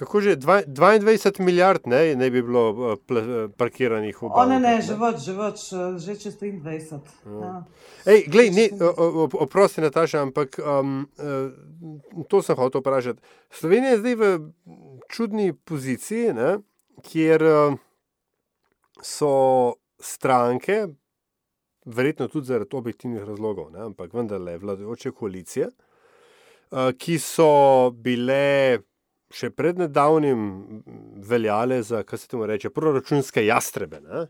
Kako že 22 milijard ne, ne bi bilo uh, parkiranih v Bavlu. Ne, ne, že več, že več, že čez 23. Ja. Ej, glej, ne, oprosti, Nataša, ampak um, uh, to sem hotel vprašati. Slovenija je zdaj v čudni poziciji, ne, kjer so stranke, verjetno tudi zaradi objektivnih razlogov, ne, ampak vendarle vladajoče koalicije, ki so bile še pred nedavnim veljale za, kaj se temu reče, proračunske jastrebe. Ne.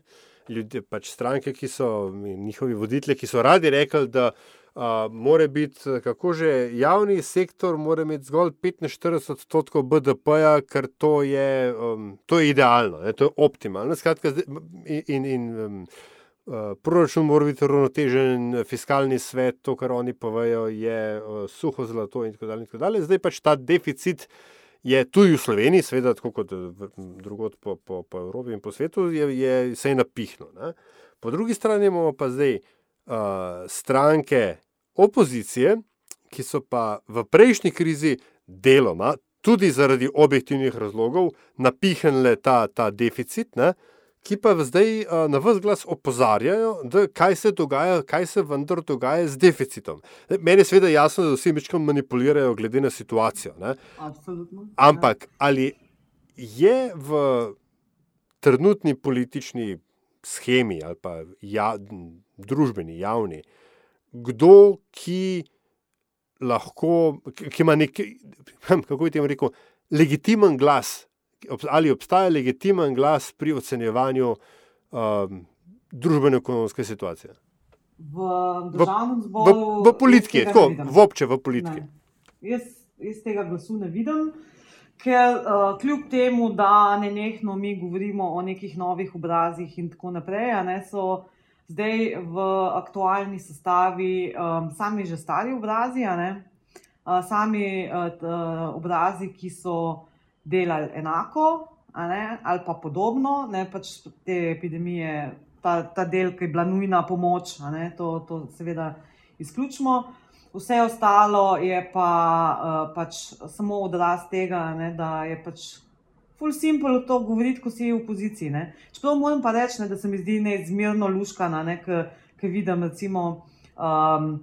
Ljudje, pač stranke, ki so njihovi voditelji, ki so radi rekli, da uh, mora biti, kako že javni sektor, mora imeti zgolj 45 odstotkov BDP-ja, ker to je, um, to je idealno, ne, to je optimalno. Skratka, in, in, um, uh, proračun mora biti ravnotežen, fiskalni svet, to, kar oni povejo, je uh, suho zlato in tako dalje. In tako dalje. Zdaj pač ta deficit je tudi v Sloveniji, seveda, tako kot drugod po, po, po Evropi in po svetu, je, je se je napihnil. Ne? Po drugi strani imamo pa zdaj uh, stranke opozicije, ki so pa v prejšnji krizi deloma, tudi zaradi objektivnih razlogov, napihnile ta, ta deficit. Ne? Ki pa zdaj na vse glas opozarjajo, da kaj se dogaja, kaj se vendar dogaja z deficitom. Meni je seveda jasno, da vsi večkrat manipulirajo glede na situacijo. Absolutno. Ampak ali je v trenutni politični schemi ali pa ja, družbeni, javni, kdo, ki lahko, ki ima nek, kako bi temu rekel, legitimen glas ali obstaja legitimen glas pri ocenjevanju um, družbeno-ekonomske situacije? V državnem zboru, v, v politiki, tako, v obče v politiki. Jaz, jaz tega glasu ne vidim, ker uh, kljub temu, da ne nehno mi govorimo o nekih novih obrazih in tako naprej, ne, so zdaj v aktualni sestavi um, sami že stari obrazi, uh, sami uh, uh, obrazi, ki so delali enako ali pa podobno, ne pač te epidemije, ta, ta del, ki je bila nujna pomoč, to, to seveda izključimo. Vse ostalo je pa uh, pač samo odraz tega, ne, da je pač full simple to govoriti, ko si v opoziciji. Čeprav moram pa reči, ne, da se mi zdi neizmerno luškana, ker vidim recimo um,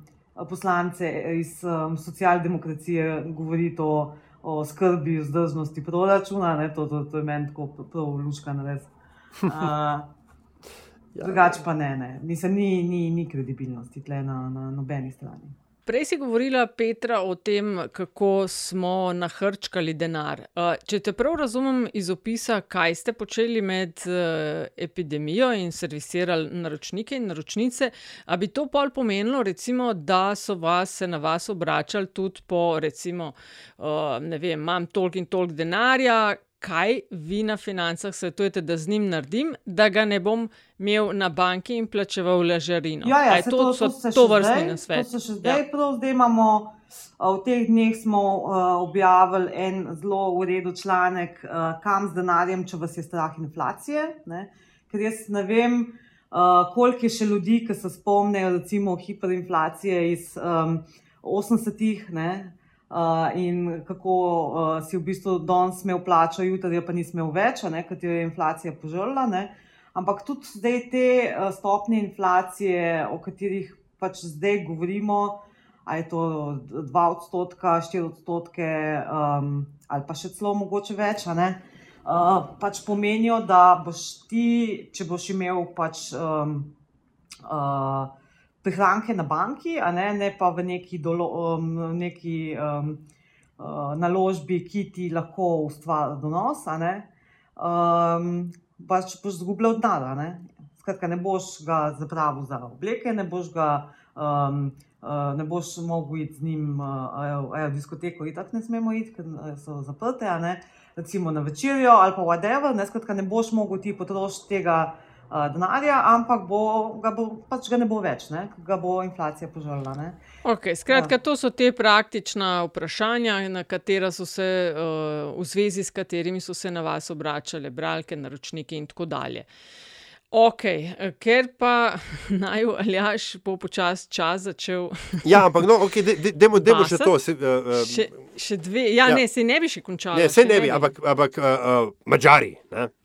poslance iz um, socialdemokracije govoriti o o skrbi vzdržnosti proračuna, ne, to, to, to je meni tako prav luška na res. Uh, drugače pa ne, ne. Mislim, ni, ni, ni kredibilnosti tle na, na nobeni strani. Prej si govorila, Petra, o tem, kako smo nahrčkali denar. Če te prav razumem iz opisa, kaj ste počeli med epidemijo in servisirali naročnike in naročnice, ali bi to pol pomenilo, recimo, da so vas, se na vas obračali tudi po, recimo, ne vem, imam toliko in toliko denarja, kaj vi na financah svetujete, da z njim naredim, da ga ne bom imel na banki in plačeval ležarino. Ja, ja, to, to, to, to, to vrstni na svet. To se še zdaj ja. prav, zdaj imamo. V teh dneh smo uh, objavili en zelo uredu članek, uh, kam z denarjem, če vas je strah inflacije. Ne? Ker jaz ne vem, uh, koliko je še ljudi, ki se spomnijo, recimo, hiperinflacije iz um, 80-ih, Uh, in kako uh, si v bistvu danes imel plačo, jutri pa nisi imel več, ker ti je inflacija požrla. Ne? Ampak tudi zdaj te uh, stopnje inflacije, o katerih pač zdaj govorimo, ali je to 2 odstotka, 4 odstotke, um, ali pa še celo mogoče več, uh, pač pomenijo, da boš ti, če boš imel pač. Um, uh, prihranke na banki, ne, ne pa v neki, dolo, um, neki um, uh, naložbi, ki ti lahko ustvari donos, um, pač boš zgubljal denar. Skratka, ne boš ga zapravil za obleke, ne boš ga. Um, Uh, ne boš mogel iti z njim uh, v diskoteko, in tako ne smemo iti, ker uh, so zaprte, recimo na večerjo ali pa whatever. Ne, skratka, ne boš mogel ti potrošiti tega uh, denarja, ampak bo, ga, bo, pač ga ne bo več, ne? ga bo inflacija požrla. Okay, skratka, ja. to so te praktična vprašanja, na katera so se, uh, v zvezi s katerimi so se na vas obračale bralke, naročniki in tako dalje. Ok, ker pa naj Aljaš bo počasi čas začel. ja, ampak no, okay, demo, demo še to. Se, uh, uh, še, Še dve, ja, Ja. ne, se ne bi še končala. Ne, se še ne bi, ampak, ampak uh, uh, Mačari.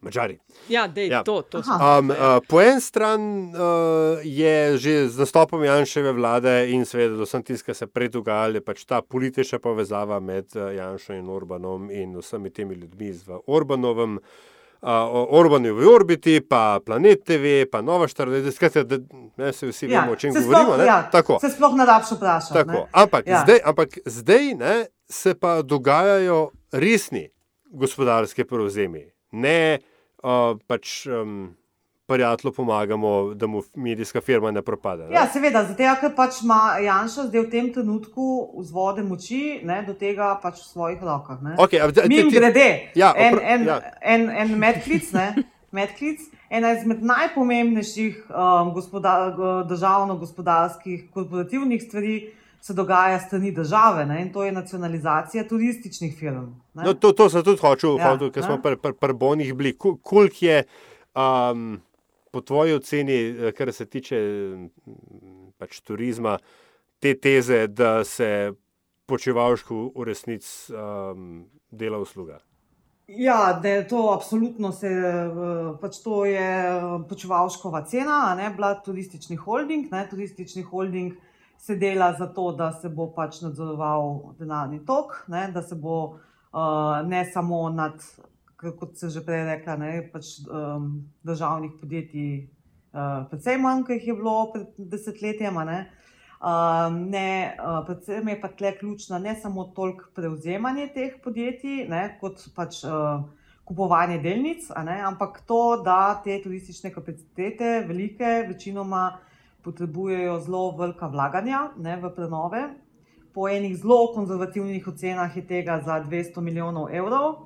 Mačari. Ja, dej, Ja. to, to. Um, uh, po eni strani uh, je že z nastopom Janševe vlade in seveda do vsem tiska se predogajali pač ta politična povezava med uh, Janšo in Orbanom in vsemi temi ljudmi v Orbanovem. Uh, Orbanovi orbiti, pa Planet TV, pa Nova 40, skratka, da ne, se vsi vemo, o čem se govorimo. Sploh, ja, Tako. se sploh ne vprašati. Tako, ne. ampak, ja. Ja. zdaj, ampak zdaj ne, se pa dogajajo resni gospodarski prevzemi. Ne uh, pač um, prijatelju pomagamo, da mu medijska firma ne propade. Ne? Ja, seveda, zato ker pač ima Janša zdaj v tem trenutku vzvode moči ne, do tega pač v svojih rokah. Ne. Okay, a, ti- Mim ti- grede, Ja, en, en, ja. en, en medklic, ne, medklic, ena izmed najpomembnejših um, gospoda, državno-gospodarskih korporativnih stvari se dogaja strani države ne, in to je nacionalizacija turističnih firm. Ne. No, to, to sem tudi hočel, Ja, ker smo pri pr, pr bonih bili. Koliko je, um, po tvoji oceni, eh, kar se tiče mm, pač turizma, te teze, da se počevalšku v resnici um, dela usluga? Ja, da je to absolutno se, pač to je eh, počevalškova cena, a ne bila turistični holding. Ne, turistični holding se dela zato, da se bo pač nadzoroval denarni tok, ne, da se bo uh, ne samo nad, kot se že prej rekla, ne, pač, um, državnih podjetij, uh, predvsem manj, kot jih je bilo pred desetletjem. a Ne, Um, ne, uh, predvsem je pa tle ključna ne samo toliko prevzemanje teh podjetij, ne, kot pač uh, kupovanje delnic, ne, ampak to, da te turistične kapacitete, velike, večinoma potrebujejo zelo velika vlaganja ne, v prenove. Po enih zelo konzervativnih ocenah je tega za 200 milijonov evrov,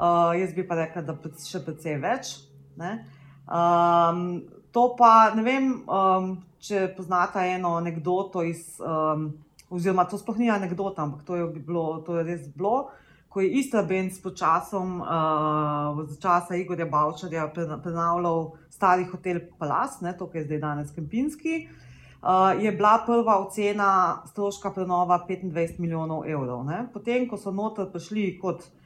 uh, jaz bi pa rekla, da še precej več. Um, to pa ne vem, um, če poznate eno anegdoto iz, um, oziroma to sploh ni anegdota, ampak to je, bilo, to je res bilo, ko je Istrabenz pod časom, uh, za časa Igorja Bavčarja pre- prenavljal stari hotel Palas, ne, to, kar je zdaj danes Kempinski. Uh, je bila prva ocena stroška prenova 25 milijonov evrov. Ne. Potem, ko so noter prišli kot uh,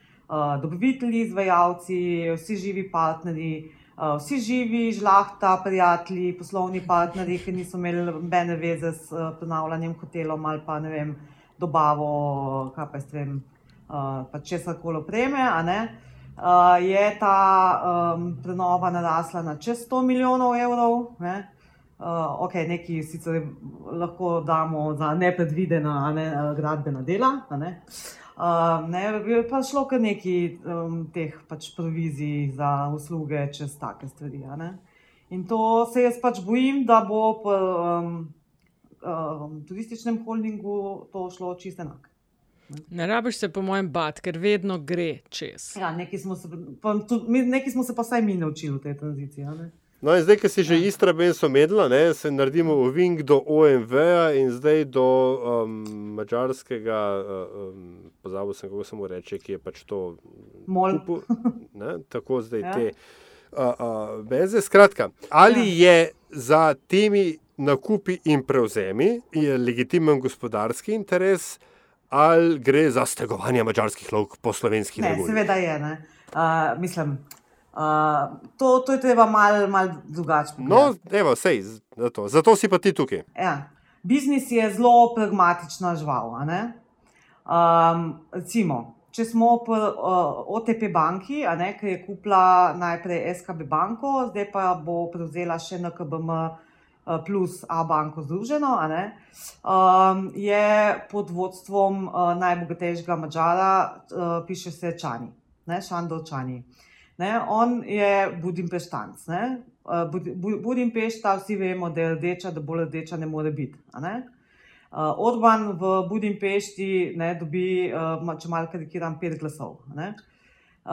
dobavitelji, izvajalci, vsi živi partnerji, uh, vsi živi, žlahta, prijatelji, poslovni partnerji, ki niso imeli nobene veze s uh, prenavljanjem hotelom ali pa ne vem, dobavo, kaj pa uh, pa česar koli opreme. Uh, je ta um, prenova narasla na čez 100 milijonov evrov. Ne? Uh, ok, neki sicer lahko damo za nepredvidena ne, eh, gradbena dela. Ne? Uh, ne, je pa šlo kar nekaj um, teh pač provizij za usluge čez take stvari. ne. In to se jaz pač bojim, da bo po um, um, turističnem holdingu to šlo čisto enako. Ne rabiš se, po mojem, bat, ker vedno gre čez. Ja, nekaj smo se, pa, tudi, nekaj smo se pa vsaj mi naučili v tej tranziciji. No, in zdaj, ki si že Istra Benz omedla, ne, se naredimo ovink do OMV-ja in zdaj do um, mačarskega, uh, um, pozabil sem, kako se mu reče, ki je pač to Mol. kupil, ne, tako zdaj Ja. te uh, uh, benze. Skratka, ali je za temi nakupi in prevzemi je legitimen gospodarski interes, ali gre za stegovanje mačarskih lovk po slovenskih regulih? seveda je. ne. Uh, mislim, uh, to, to je treba malo mal drugače. No, evo, sej, zato, zato si pa ti tukaj. Ja. Biznis je zelo pragmatična žival. Um, recimo, če smo pri uh, OTP banki, ne, ki je kupila najprej SKB banko, zdaj pa bo prevzela še NKBM uh, plus A banko združeno, um, je pod vodstvom uh, najbogatejšega Mačara, uh, piše se Čani, ne, Šandor Čani. Ne, on je Budimpeštanc. ne. Uh, Bu- Budimpešta, vsi vemo, da je rdeča, da bolj rdeča ne more biti. ne. Uh, Orban v Budimpešti ne, dobi, uh, ma- če malo karikiram, pet glasov. ne. Uh,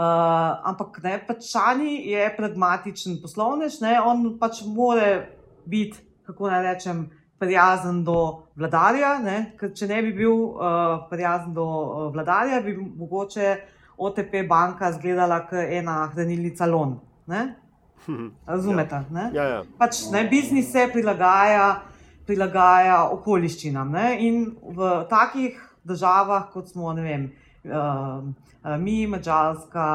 ampak ne, pač Čani je pragmatičen poslovnež, ne, on pač more biti, kako naj rečem, prijazen do vladarja. Ne, ker če ne bi bil uh, prijazen do uh, vladarja, bi mogoče OTP banka izgledala kot ena hranilnica lon. Ne? Razumete? Ne? Ja, ja. pač ne, biznis se prilagaja, prilagaja okoliščinam. Ne? In v takih državah, kot smo, ne vem, uh, mi, Mačarska,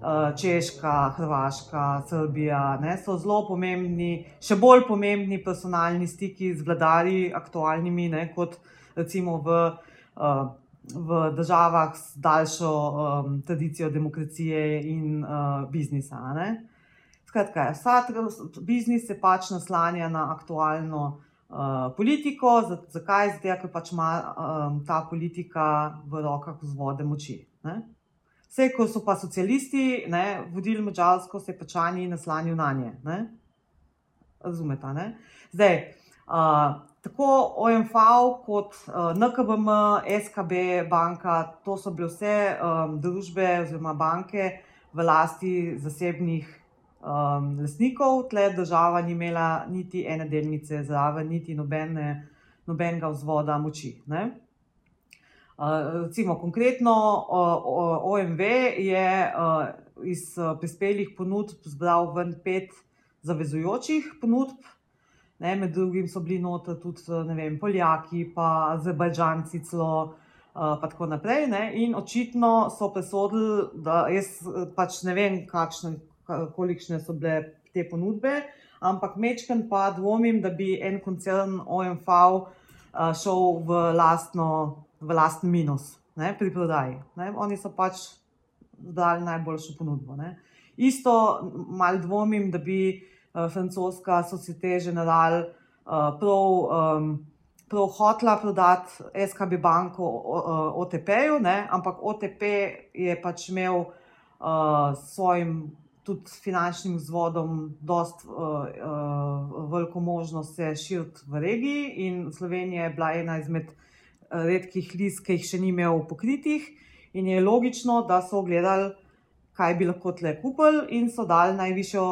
uh, Češka, Hrvaška, Srbija, ne, so zelo pomembni, še bolj pomembni personalni stiki z vladarji, aktualnimi, ne, kot recimo v, uh, v državah s daljšo um, tradicijo demokracije in uh, biznisa. Skratka, vsak biznis se pač naslanja na aktualno uh, politiko. Zakaj? Zato, ker pač ima um, ta politika v rokah vzvode moči. Ne? Vse, ko so pa socialisti ne, vodili Mačarsko, se je pač oni naslanjali na nje. Ne? Razumete? Ne? Zdaj, uh, tako OMV kot uh, NKBM, SKB, banka, to so bile vse um, družbe oziroma banke v lasti zasebnih um, lastnikov, tle država ni imela niti ene delnice zraven, niti nobene, nobenega vzvoda moči. Ne? Uh, recimo, konkretno uh, OMV je uh, iz prispelih ponudb zbral ven pet zavezujočih ponudb. Ne, med drugim so bili noter tudi vem, Poljaki, pa Azerbajdžanci, celo uh, pa tako naprej. Ne, in očitno so presodili, da jaz pač ne vem, kakšne, kolikšne so bile te ponudbe, ampak mečken pa dvomim, da bi en koncern OMV šel v, lastno, v lasten minus ne, pri prodaji. Ne. Oni so pač dali najboljšo ponudbo. Ne. Isto mal dvomim, da bi uh, francoska Societe Generale uh, prav, um, prav hotla prodati SKB banko OTP-ju, ampak OTP je pač imel uh, svojim tudi finančnim vzvodom dost uh, uh, veliko možnost se širiti v regiji in Slovenija je bila ena izmed redkih list, ki jih še ni imel pokritih in je logično, da so gledali, kaj bi lahko tle kupili in so dali najvišjo,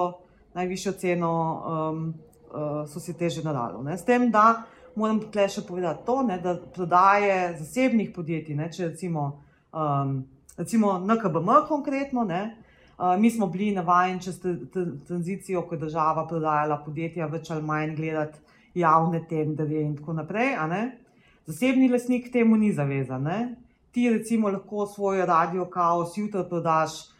najvišjo ceno um, uh, Societe Generale. S tem, da moram tle še povedati to, ne, da prodaje zasebnih podjetij, ne, če recimo, um, recimo NKBM konkretno, ne, mi smo bili navajeni čez tranzicijo, ko je država prodajala podjetja, več ali manj gledati javne tenderje in tako naprej. Zasebni lasnik temu ni zavezan. Ne? Ti recimo lahko svoj radio kaos jutro prodaš, uh,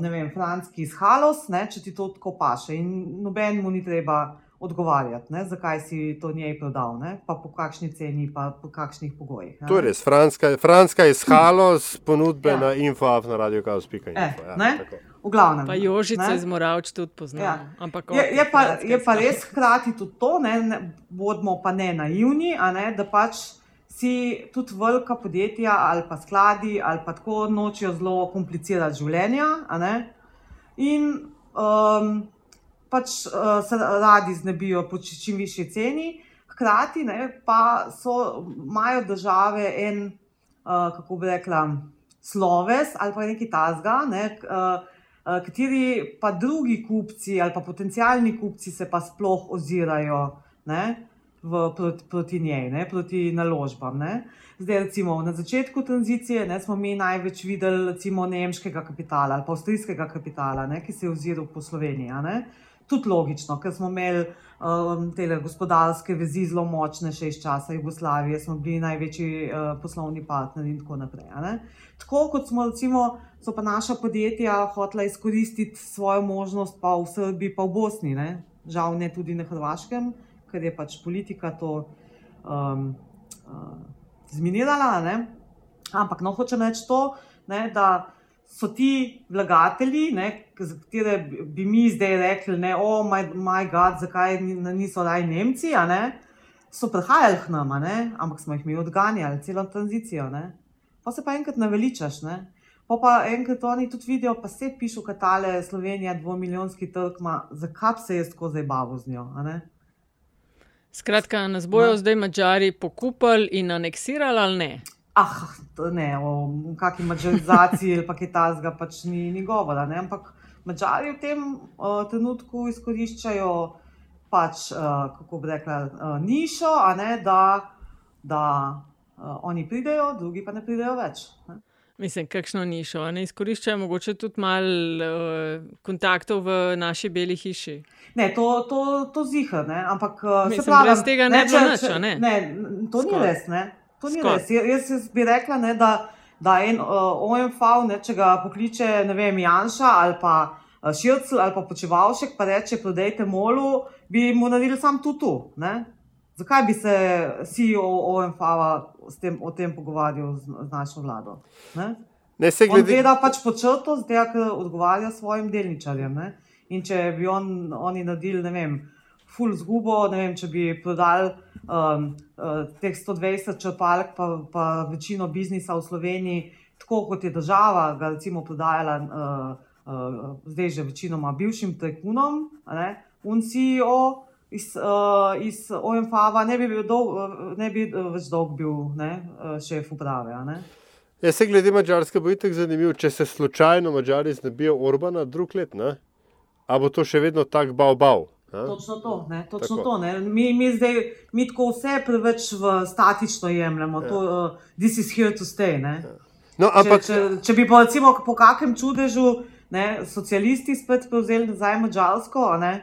ne vem, franski iz Halos, ne? če ti to tako paše in noben mu ni treba odgovarjati, ne, zakaj si to njej prodal, ne, pa po kakšni ceni, pa po kakšnih pogojih. To je res, Franska, Franska izhalo z ponudbe ja. na info, na radio, spika. Eh, ja, v glavnem. Pa Jožice iz Moravč tudi poznamo. Ja. Ampak, je, je, pa, je pa res hkrati tudi to, ne, ne, bodimo pa ne naivni, ne, da pač si tudi velika podjetja ali pa skladi ali pa tako nočijo zelo komplicirati življenja. In um, pač uh, se radi znebijo po čim višji ceni, hkrati ne, pa so, imajo države en, uh, kako bi rekla, sloves ali pa nekaj tasga, ne, uh, uh, kateri pa drugi kupci ali pa potencijalni kupci se pa sploh ozirajo. Ne, V, proti, proti njej, ne, proti naložbam. Ne. Zdaj, recimo, na začetku tranzicije ne, smo mi največ videli recimo, nemškega kapitala ali avstrijskega kapitala, ne, ki se je oziral po Sloveniji. Tudi logično, ker smo imeli um, te gospodarske vezi zelo močne še iz časa Jugoslavije, smo bili največji uh, poslovni partner in tako naprej. Tako kot smo, recimo, so pa naša podjetja hotela izkoristiti svojo možnost, pa v Srbiji, pa v Bosni, ne? žal ne tudi na Hrvaškem, ker je pač politika to um, uh, zminirala. Ne? Ampak no, hočem reči to, ne, da so ti vlagatelji, ne, za katere bi mi zdaj rekli, da oh, je moj God, zakaj niso raj Nemci, ne, so prihajali k nam, ne, ampak smo jih mi odganjali, celo tranzicijo. Ne. Pa se pa enkrat naveličaš. Ne. Pa pa enkrat oni tudi vidijo, pa se pišu, katale Slovenija, dvomilijonski trg, zakaj se je tako zabavno z njo. Skratka, nas bojo no. zdaj mačari pokupili in aneksirali ali ne? ah, ne, o kakšni mačarizaciji ali pa kaj tasga pač ni, ni govora. Ne? Ampak mačari v tem uh, trenutku izkoriščajo pač, uh, kako bi rekla, uh, nišo, ne, da, da uh, oni pridejo, drugi pa ne pridejo več. Ne? Mislim, kakšno nišo. Ne izkoriščajo mogoče tudi malo uh, kontaktov v naši beli hiši. Ne, to, to, to zihar, ampak uh, Mislim, se pravi, brez tega ne, ne, če, če, ne. ne to Skor. ni res. Ne? To ni Skor. res. Jaz, jaz bi rekla, ne, da da en uh, OMV, ne, če ga pokliče, ne vem, Janša ali pa uh, Šircel ali pa Počevalšek, pa reče, prodajte molu, bi mu naredili sam tu tu. Ne? Zakaj bi se CEO OMV o tem pogovarjal z, z našo vlado? Ne? Ne, se On glede. gleda pač po črto, zdaj ker odgovarja svojim delničarjem. Ne? In če bi on, oni naredili, ne vem, full zgubo, ne vem, če bi prodali um, uh, teh 120 črpalk, pa, pa večino biznisa v Sloveniji, tako kot je država, ga recimo prodajala uh, uh, zdaj že večinoma bivšim tajkunom, un CEO. Iz, uh, iz OMF-a ne bi bil dolg, uh, ne bi uh, več dolg bil ne, šef uprave. Ne? Ja, se glede Mačarske bo itek zanimivo, če se slučajno Mačari znebijo Orbana drug let, ne? a bo to še vedno tak bav-bav. Točno to. Ne, točno Tako. to ne. Mi, mi zdaj mi tako vse preveč v statično jemljemo. To, uh, this is here to stay. Ne. No, Če, ampak, če, če bi pa recimo po kakem čudežu ne, socialisti spet prevzeli nazaj Mačarsko, ne,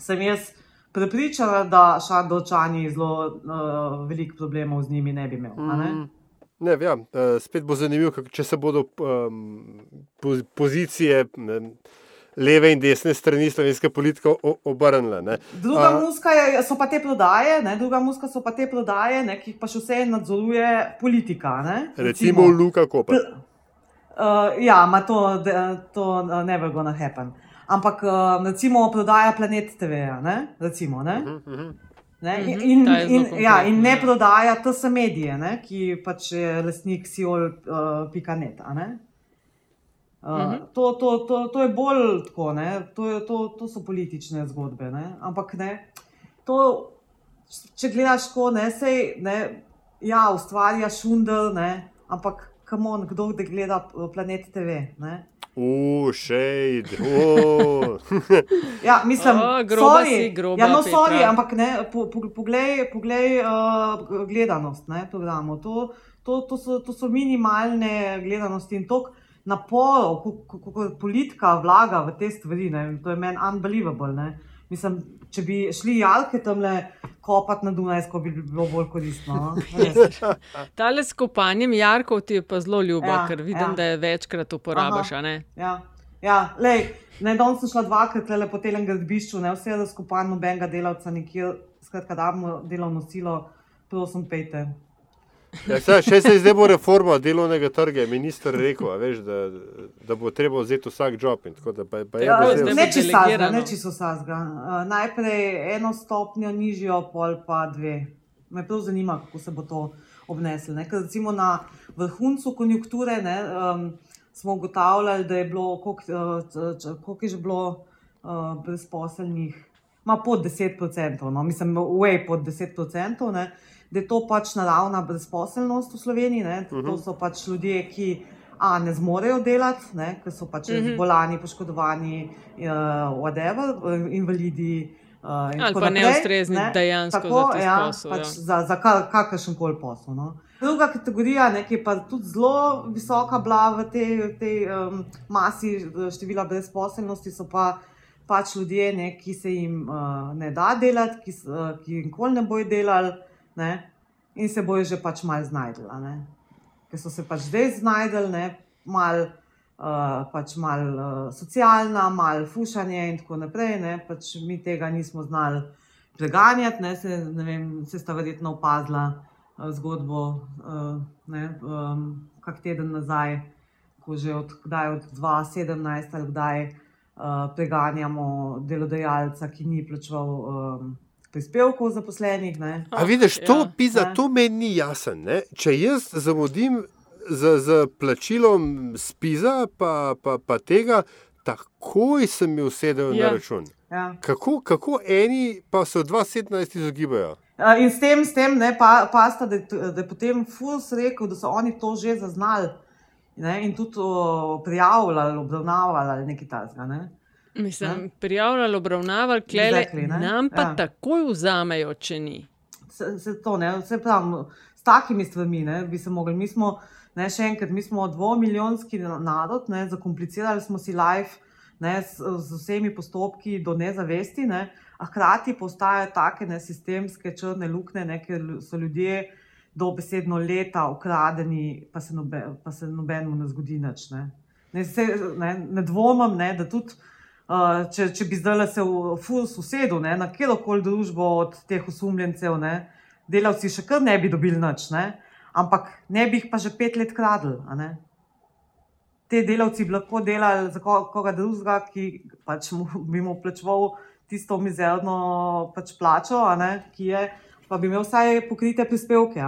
sem jaz prepričana, da Šardovčani zelo uh, veliko problemov z njimi ne bi imeli. Mm, ne, ja, eh, spet bo zanimivo, če se bodo um, po, pozicije ne, leve in desne strani slovenske politike obrnile. ne. Druga A- muska je, so pa te prodaje, ne, druga muska so pa te prodaje, ne, ki pa še vse nadzoruje politika. Ne, Recimo Luka Koper. Uh, ja, ma to, to uh, never gonna happen. Ampak uh, recimo prodaja Planet TV, ne? recimo. Ne? Mhm, Ne? Mhm, In, ta je zelo in, ja, in ne ja. prodaja TS medije, ne? ki pač je lastnik Siol.net. Uh, ne? Uh, Mhm. to, to, to, to je bolj tako, ne? to, je, to, to so politične zgodbe. Ne? Ampak ne, to, če gledaš, ko ne sej, ne, ja, ustvarja šundel, ne? ampak kamon, kdo da gleda uh, Planet TV. Ne? U, šejt, u. Ja, mislim, O, groba sorry. si, groba, ja, no, Petra. sorry, ampak ne, po, po, poglej, poglej uh, gledanost ne, programov. To, to, to, so, to so minimalne gledanosti in tok naporov, kako politika vlaga v te stvari. Ne, to je meni unbelievable. Ne. Mislim, če bi šli jalke tam le kopati na Dunajsko, bi bilo bolj koristno. No? Res. Tale s kopanjem jarkov ti je pa zelo ljubo, Ja, ker vidim, ja. da je večkrat uporabiš. ne? Ja, ja lej, ne, danes sem šla dvakrat le po tem gradbišču, ne vse razkopan, nobenega delavca, nikjer, skratka, da bomo delovno silo, prosim, pejte. Ja, saj, še se zdaj bo reforma delovnega trga, je minister rekel, a veš, da, da bo treba vzeti vsak job. in Tako, da, pa, pa je Ja, Ne čisto sazga, ne čisto sazga. Uh, najprej eno stopnjo nižjo, pol pa dve. Me prav zanima, kako se bo to obneslo. ne. Ker recimo na vrhuncu konjunkture ne, um, smo ugotavljali, da je bilo, koliko, uh, je že bilo uh, brezposelnih, ma pod 10%, no, mislim, way pod 10%. Ne, da je to pač naravna brezposelnost v Sloveniji. Ne, to Mhm. so pač ljudje, ki a, ne zmorejo delati, ne, ker so pač Mhm. zbolani, poškodovani, uh, whatever, uh, invalidi. Uh, in Ali pa naprej, neustrezni ne. dejansko Tako, za ja, posel, Pač ja. Za, za kar, kakršen koli posel. No. Druga kategorija, ne, ki je pa tudi zelo visoka bila v tej, v tej um, masi eh, števila brezposelnosti, so pa pač ljudje, ne, ki se jim uh, ne da delati, ki, uh, ki nikoli ne bojo delali ne, in se bojo že pač malo znajdli. a ne. Ker so se pač zdaj znajdli, ne, mal, uh, pač mal uh, socialna, mal fušanje in tako naprej. Ne, pač mi tega nismo znali preganjati, ne, se, ne vem, se sta verjetno opazila uh, zgodbo, uh, ne, um, kak teden nazaj, ko že od, kdaj, od 2017 ali kdaj uh, preganjamo delodajalca, ki ni plačeval um, prispevkov zaposlenih. Ne. A vidiš, to, Ja. pizza, Ja. to meni ni jasen. Ne? Če jaz zamudim z, z plačilom spiza, pa, pa, pa tega, takoj sem mi usedel Ja. na račun. Ja. Kako, kako eni pa se v 2017 izogibajo? Uh, In s tem, s tem ne, pa, pasta, da, da je potem Furs rekel, da so oni to že zaznali ne, in tudi o, prijavljali, obravnavali ali nekaj takega. Ne. Mislim, prijavljali, obravnavali, klele, Exactly, ne. nam pa Ja. takoj vzamejo, če ni. Se, se to ne, vse pravim, s takimi stvarmi ne, bi se mogli. Mi smo, ne, še enkrat, mi smo dvomilijonski narod, ne, zakomplicirali smo si life ne, s, z vsemi postopki do nezavesti, ne, a hkrati postajajo take ne, sistemske črne luknje, ne, ker so ljudje dobesedno leta ukradeni, pa se, nobe, pa se nobenemu ne zgodi nič. Ne, ne, se, ne, ne dvomim, ne, da tudi. Uh, če, če bi zdaj se v FUS usedel ne, na kjerkoli družbo od teh osumljencev, ne, delavci še kar ne bi dobili nič, ne, ampak ne bi jih pa že pet let kradli. Te delavci bi lahko delali za koga drugega, ki pač mu, bi mu plačeval tisto mizerno pač plačo, ki je, pa bi imel vsaj pokrite prispevke.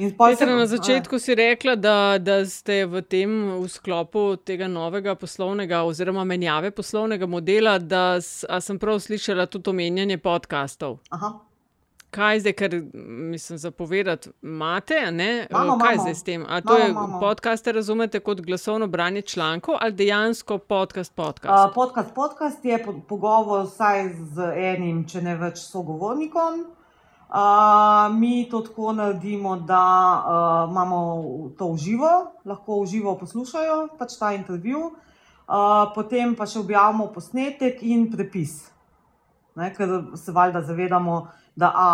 Petra, na začetku si rekla, da, da ste v tem v sklopu tega novega poslovnega oziroma menjave poslovnega modela, da sem prav slišala tudi omenjanje podkastov. Kaj zdaj, ker mislim zapovedati, imate? Mamo, Kaj mamo. zdaj s tem? A to Mamo, je mamo. podkaste razumete kot glasovno branje člankov ali dejansko podcast Uh, podcast? podcast, podcast je po, pogovor vsaj z enim, če ne več sogovornikom. Uh, mi to tako naredimo, da uh, imamo to v živo, lahko v živo poslušajo pač ta intervju, uh, potem pa še objavimo posnetek in prepis. Ne, ker se valjda zavedamo, da a,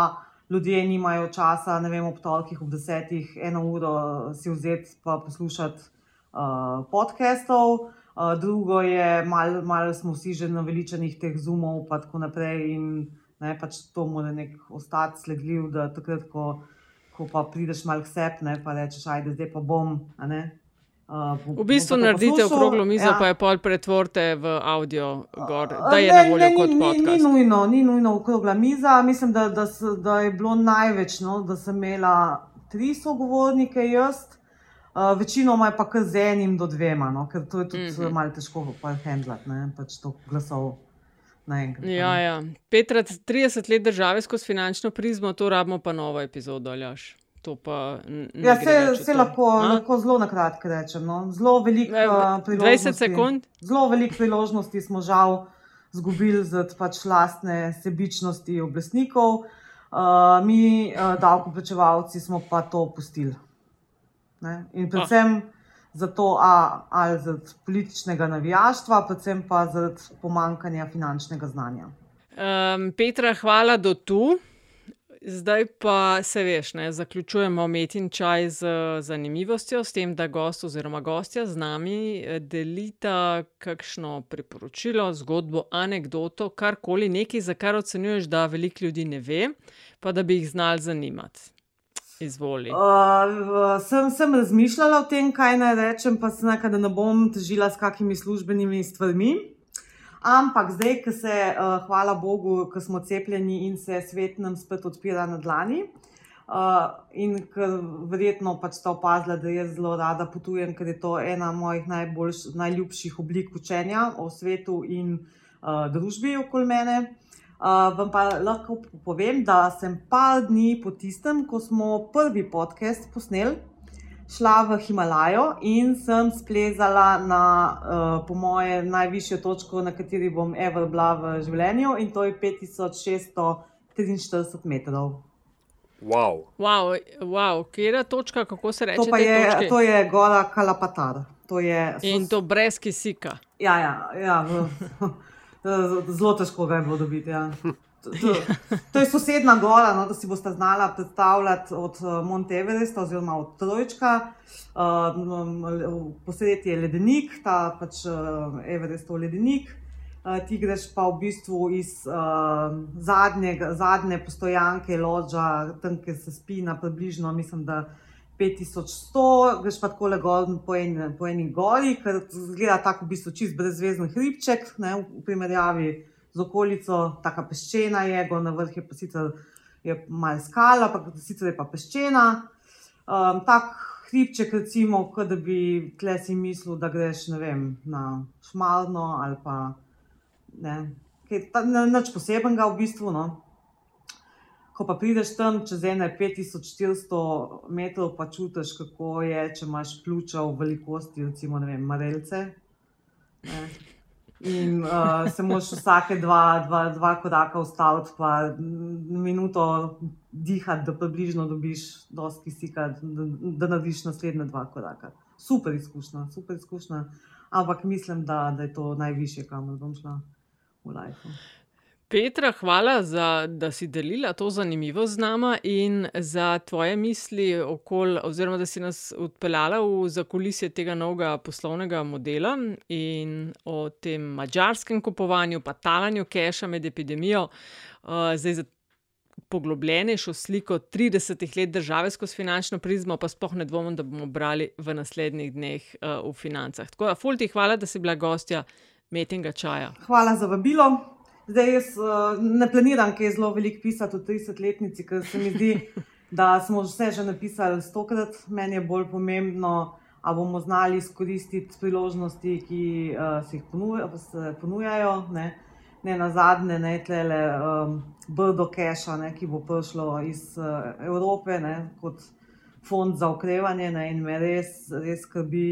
ljudje nimajo časa, ne vem, ob torkih, ob desetih, eno uro si vzeti pa poslušati uh, podcastov. Uh, drugo je, malo mal smo vsi že naveličenih teh zoomov, pa tako naprej. In ne, pač to mora nek ostati sledljiv, da takrat, ko, ko pa prideš malo k sebi, pa rečeš, ajde, zdaj pa bom. ne, Uh, bom- V bistvu pa naredite okroglo mizo, Ja. pa je pol pretvorite v avdio, gor, da je ne, na voljo ne, kot ni, ni, ni podcast. nujno, ni nujno okrogla miza. Mislim, da, da, s, da je bilo največ, no, da sem imela tri sogovornike, jaz, uh, večinoma je pa kar z enim do dvema, no, ker to je tudi mm. -hmm. malo težko handlati, ne, pač to glasov naenkrat. Ja, ne. ja. Petra, 30 let države skozi finančno prizmo, to rabimo pa novo epizodo, aljaš. Ja, se, se lahko, A? lahko zelo na kratko rečem. No. Zelo veliko 20 priložnosti. veliko priložnosti smo žal izgubili zaradi pač lastne sebičnosti oblastnikov. Uh, mi, uh, davkoplačevalci, smo pa to pustili. Ne? In predvsem zato, a, ali zaradi političnega navijaštva, predvsem pa zaradi pomankanja finančnega znanja. Um, Petra, hvala do tu. Zdaj pa se veš, ne, zaključujemo metin čaj z zanimivostjo, s tem, da gost oziroma gostja z nami eh, delita kakšno priporočilo, zgodbo, anegdoto, karkoli, nekaj, za kar ocenjuješ, da veliko ljudi ne ve, pa da bi jih znali zanimati. Izvoli. Uh, sem, sem razmišljala o tem, kaj naj rečem, pa sem rekla, da ne bom težila s kakimi službenimi stvarmi. Ampak zdaj, ko se, uh, hvala Bogu, ko smo cepljeni in se svet nam spet odpira na dlani. Uh, in ker verjetno pač ste opazili, da jaz zelo rada potujem, ker je to ena mojih najboljš, najljubših oblik učenja o svetu in uh, družbi okoli mene. Uh, vam pa lahko povem, da sem par dni po tistem, ko smo prvi podcast posneli, šla v Himalajo in sem splezala na, uh, po moje, najvišjo točko, na kateri bom ever bila v življenju, in to je 5643 metrov. Wow. Wow, wow, kje je točka, kako se reče? To, pa je, to je gora Kalapatar. To je, In to brez kisika. Ja, ja, ja v, zelo težko ga je bilo dobiti. Ja. To, to, to je sosedna gora, no, da si boste znala predstavljati od eh, Monte Everesta oziroma od Trojčka. Uh, Posredje je ledenik, ta pač uh, Everestov ledenik. Uh, ti greš pa v bistvu iz uh, zadnjega, zadnje postojanke, loža, tam, kjer se spi na približno, mislim, da 5100, greš pa tako le gor po, en, po eni gori, ker zgleda tako v bistvu čist brezvezen hribček, ne, v primerjavi z okolico, tako peščena je, gor na vrhu je pa sicer je malo skala, pa sicer je pa peščena. Um, tak hribček, recimo, kot da bi tle si mislil, da greš ne vem, na Šmarno ali pa ne, kaj, ta, ne, nič posebenega v bistvu. No. Ko pa prideš tam čez ene 5400 metrov, pa čutiš, kako je, če imaš pljuča v velikosti, recimo, ne vem, marelce. Ne. In uh, se moraš vsake dva, dva, dva koraka ustaviti, pa minuto dihati, da približno dobiš dosti kisika, da, da narediš naslednje dva koraka. Super izkušnja, super izkušnja. Ampak mislim, da, da je to najvišje, kamor bom šla v life. Petra, hvala, za, da si delila to zanimivo z nami in za tvoje misli, okol, oziroma da si nas odpeljala v zakulisje tega novega poslovnega modela in o tem mačarskem kupovanju, pa talanju keša med epidemijo. Uh, zdaj, za poglobljenejšo sliko 30 let države skozi finančno prizmo, pa spoh ne dvomim, da bomo brali v naslednjih dneh uh, v financah. Tako da, Fulti, hvala, da si bila gostja metinga čaja. Hvala za vabilo. Zdaj jaz uh, ne planiram, kaj je zelo veliko pisati o 30-letnici, ker se mi zdi, da smo vse že napisali stokrat. Meni je bolj pomembno, da bomo znali izkoristiti priložnosti, ki uh, se jih ponuja, se ponujajo. Ne, ne na zadnje, ne tlele um, brdo keša, ne, ki bo prišlo iz uh, Evrope ne, kot fond za okrevanje ne, in me res, res skrbi.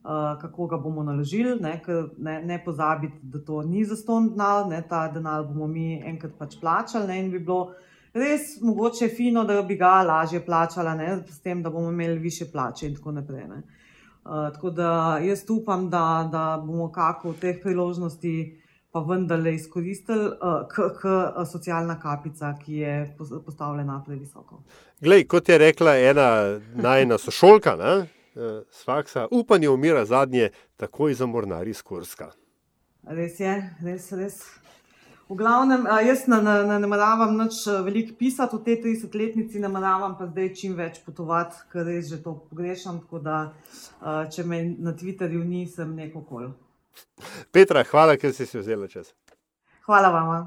Uh, kako ga bomo naložili, ne, ne, ne pozabiti, da to ni za ston denar, ne, ta denar bomo mi enkrat pač plačali. Ne, in bi bilo res mogoče fino, da bi ga lažje plačali, ne, s tem, da bomo imeli više plače in tako naprej. Uh, tako da jaz upam, da, da bomo kako v teh priložnosti pa vendarle izkoristili, uh, kot socialna kapica, ki je postavljena previsoko. Glej, kot je rekla ena najna sošolka. Ne? Uh, s faksa, upanje umira zadnje, takoj za mornari iz Kurska. Res je, res, res. V glavnem, jaz ne nameravam več eh, veliko pisati o tej 30-letnici, nameravam pa zdaj čim več potovati, ker res že to pogrešam. Tako da, uh, če me na Twitterju nisem, neko kol. Petra, hvala, ker si si vzela čas. Hvala vama.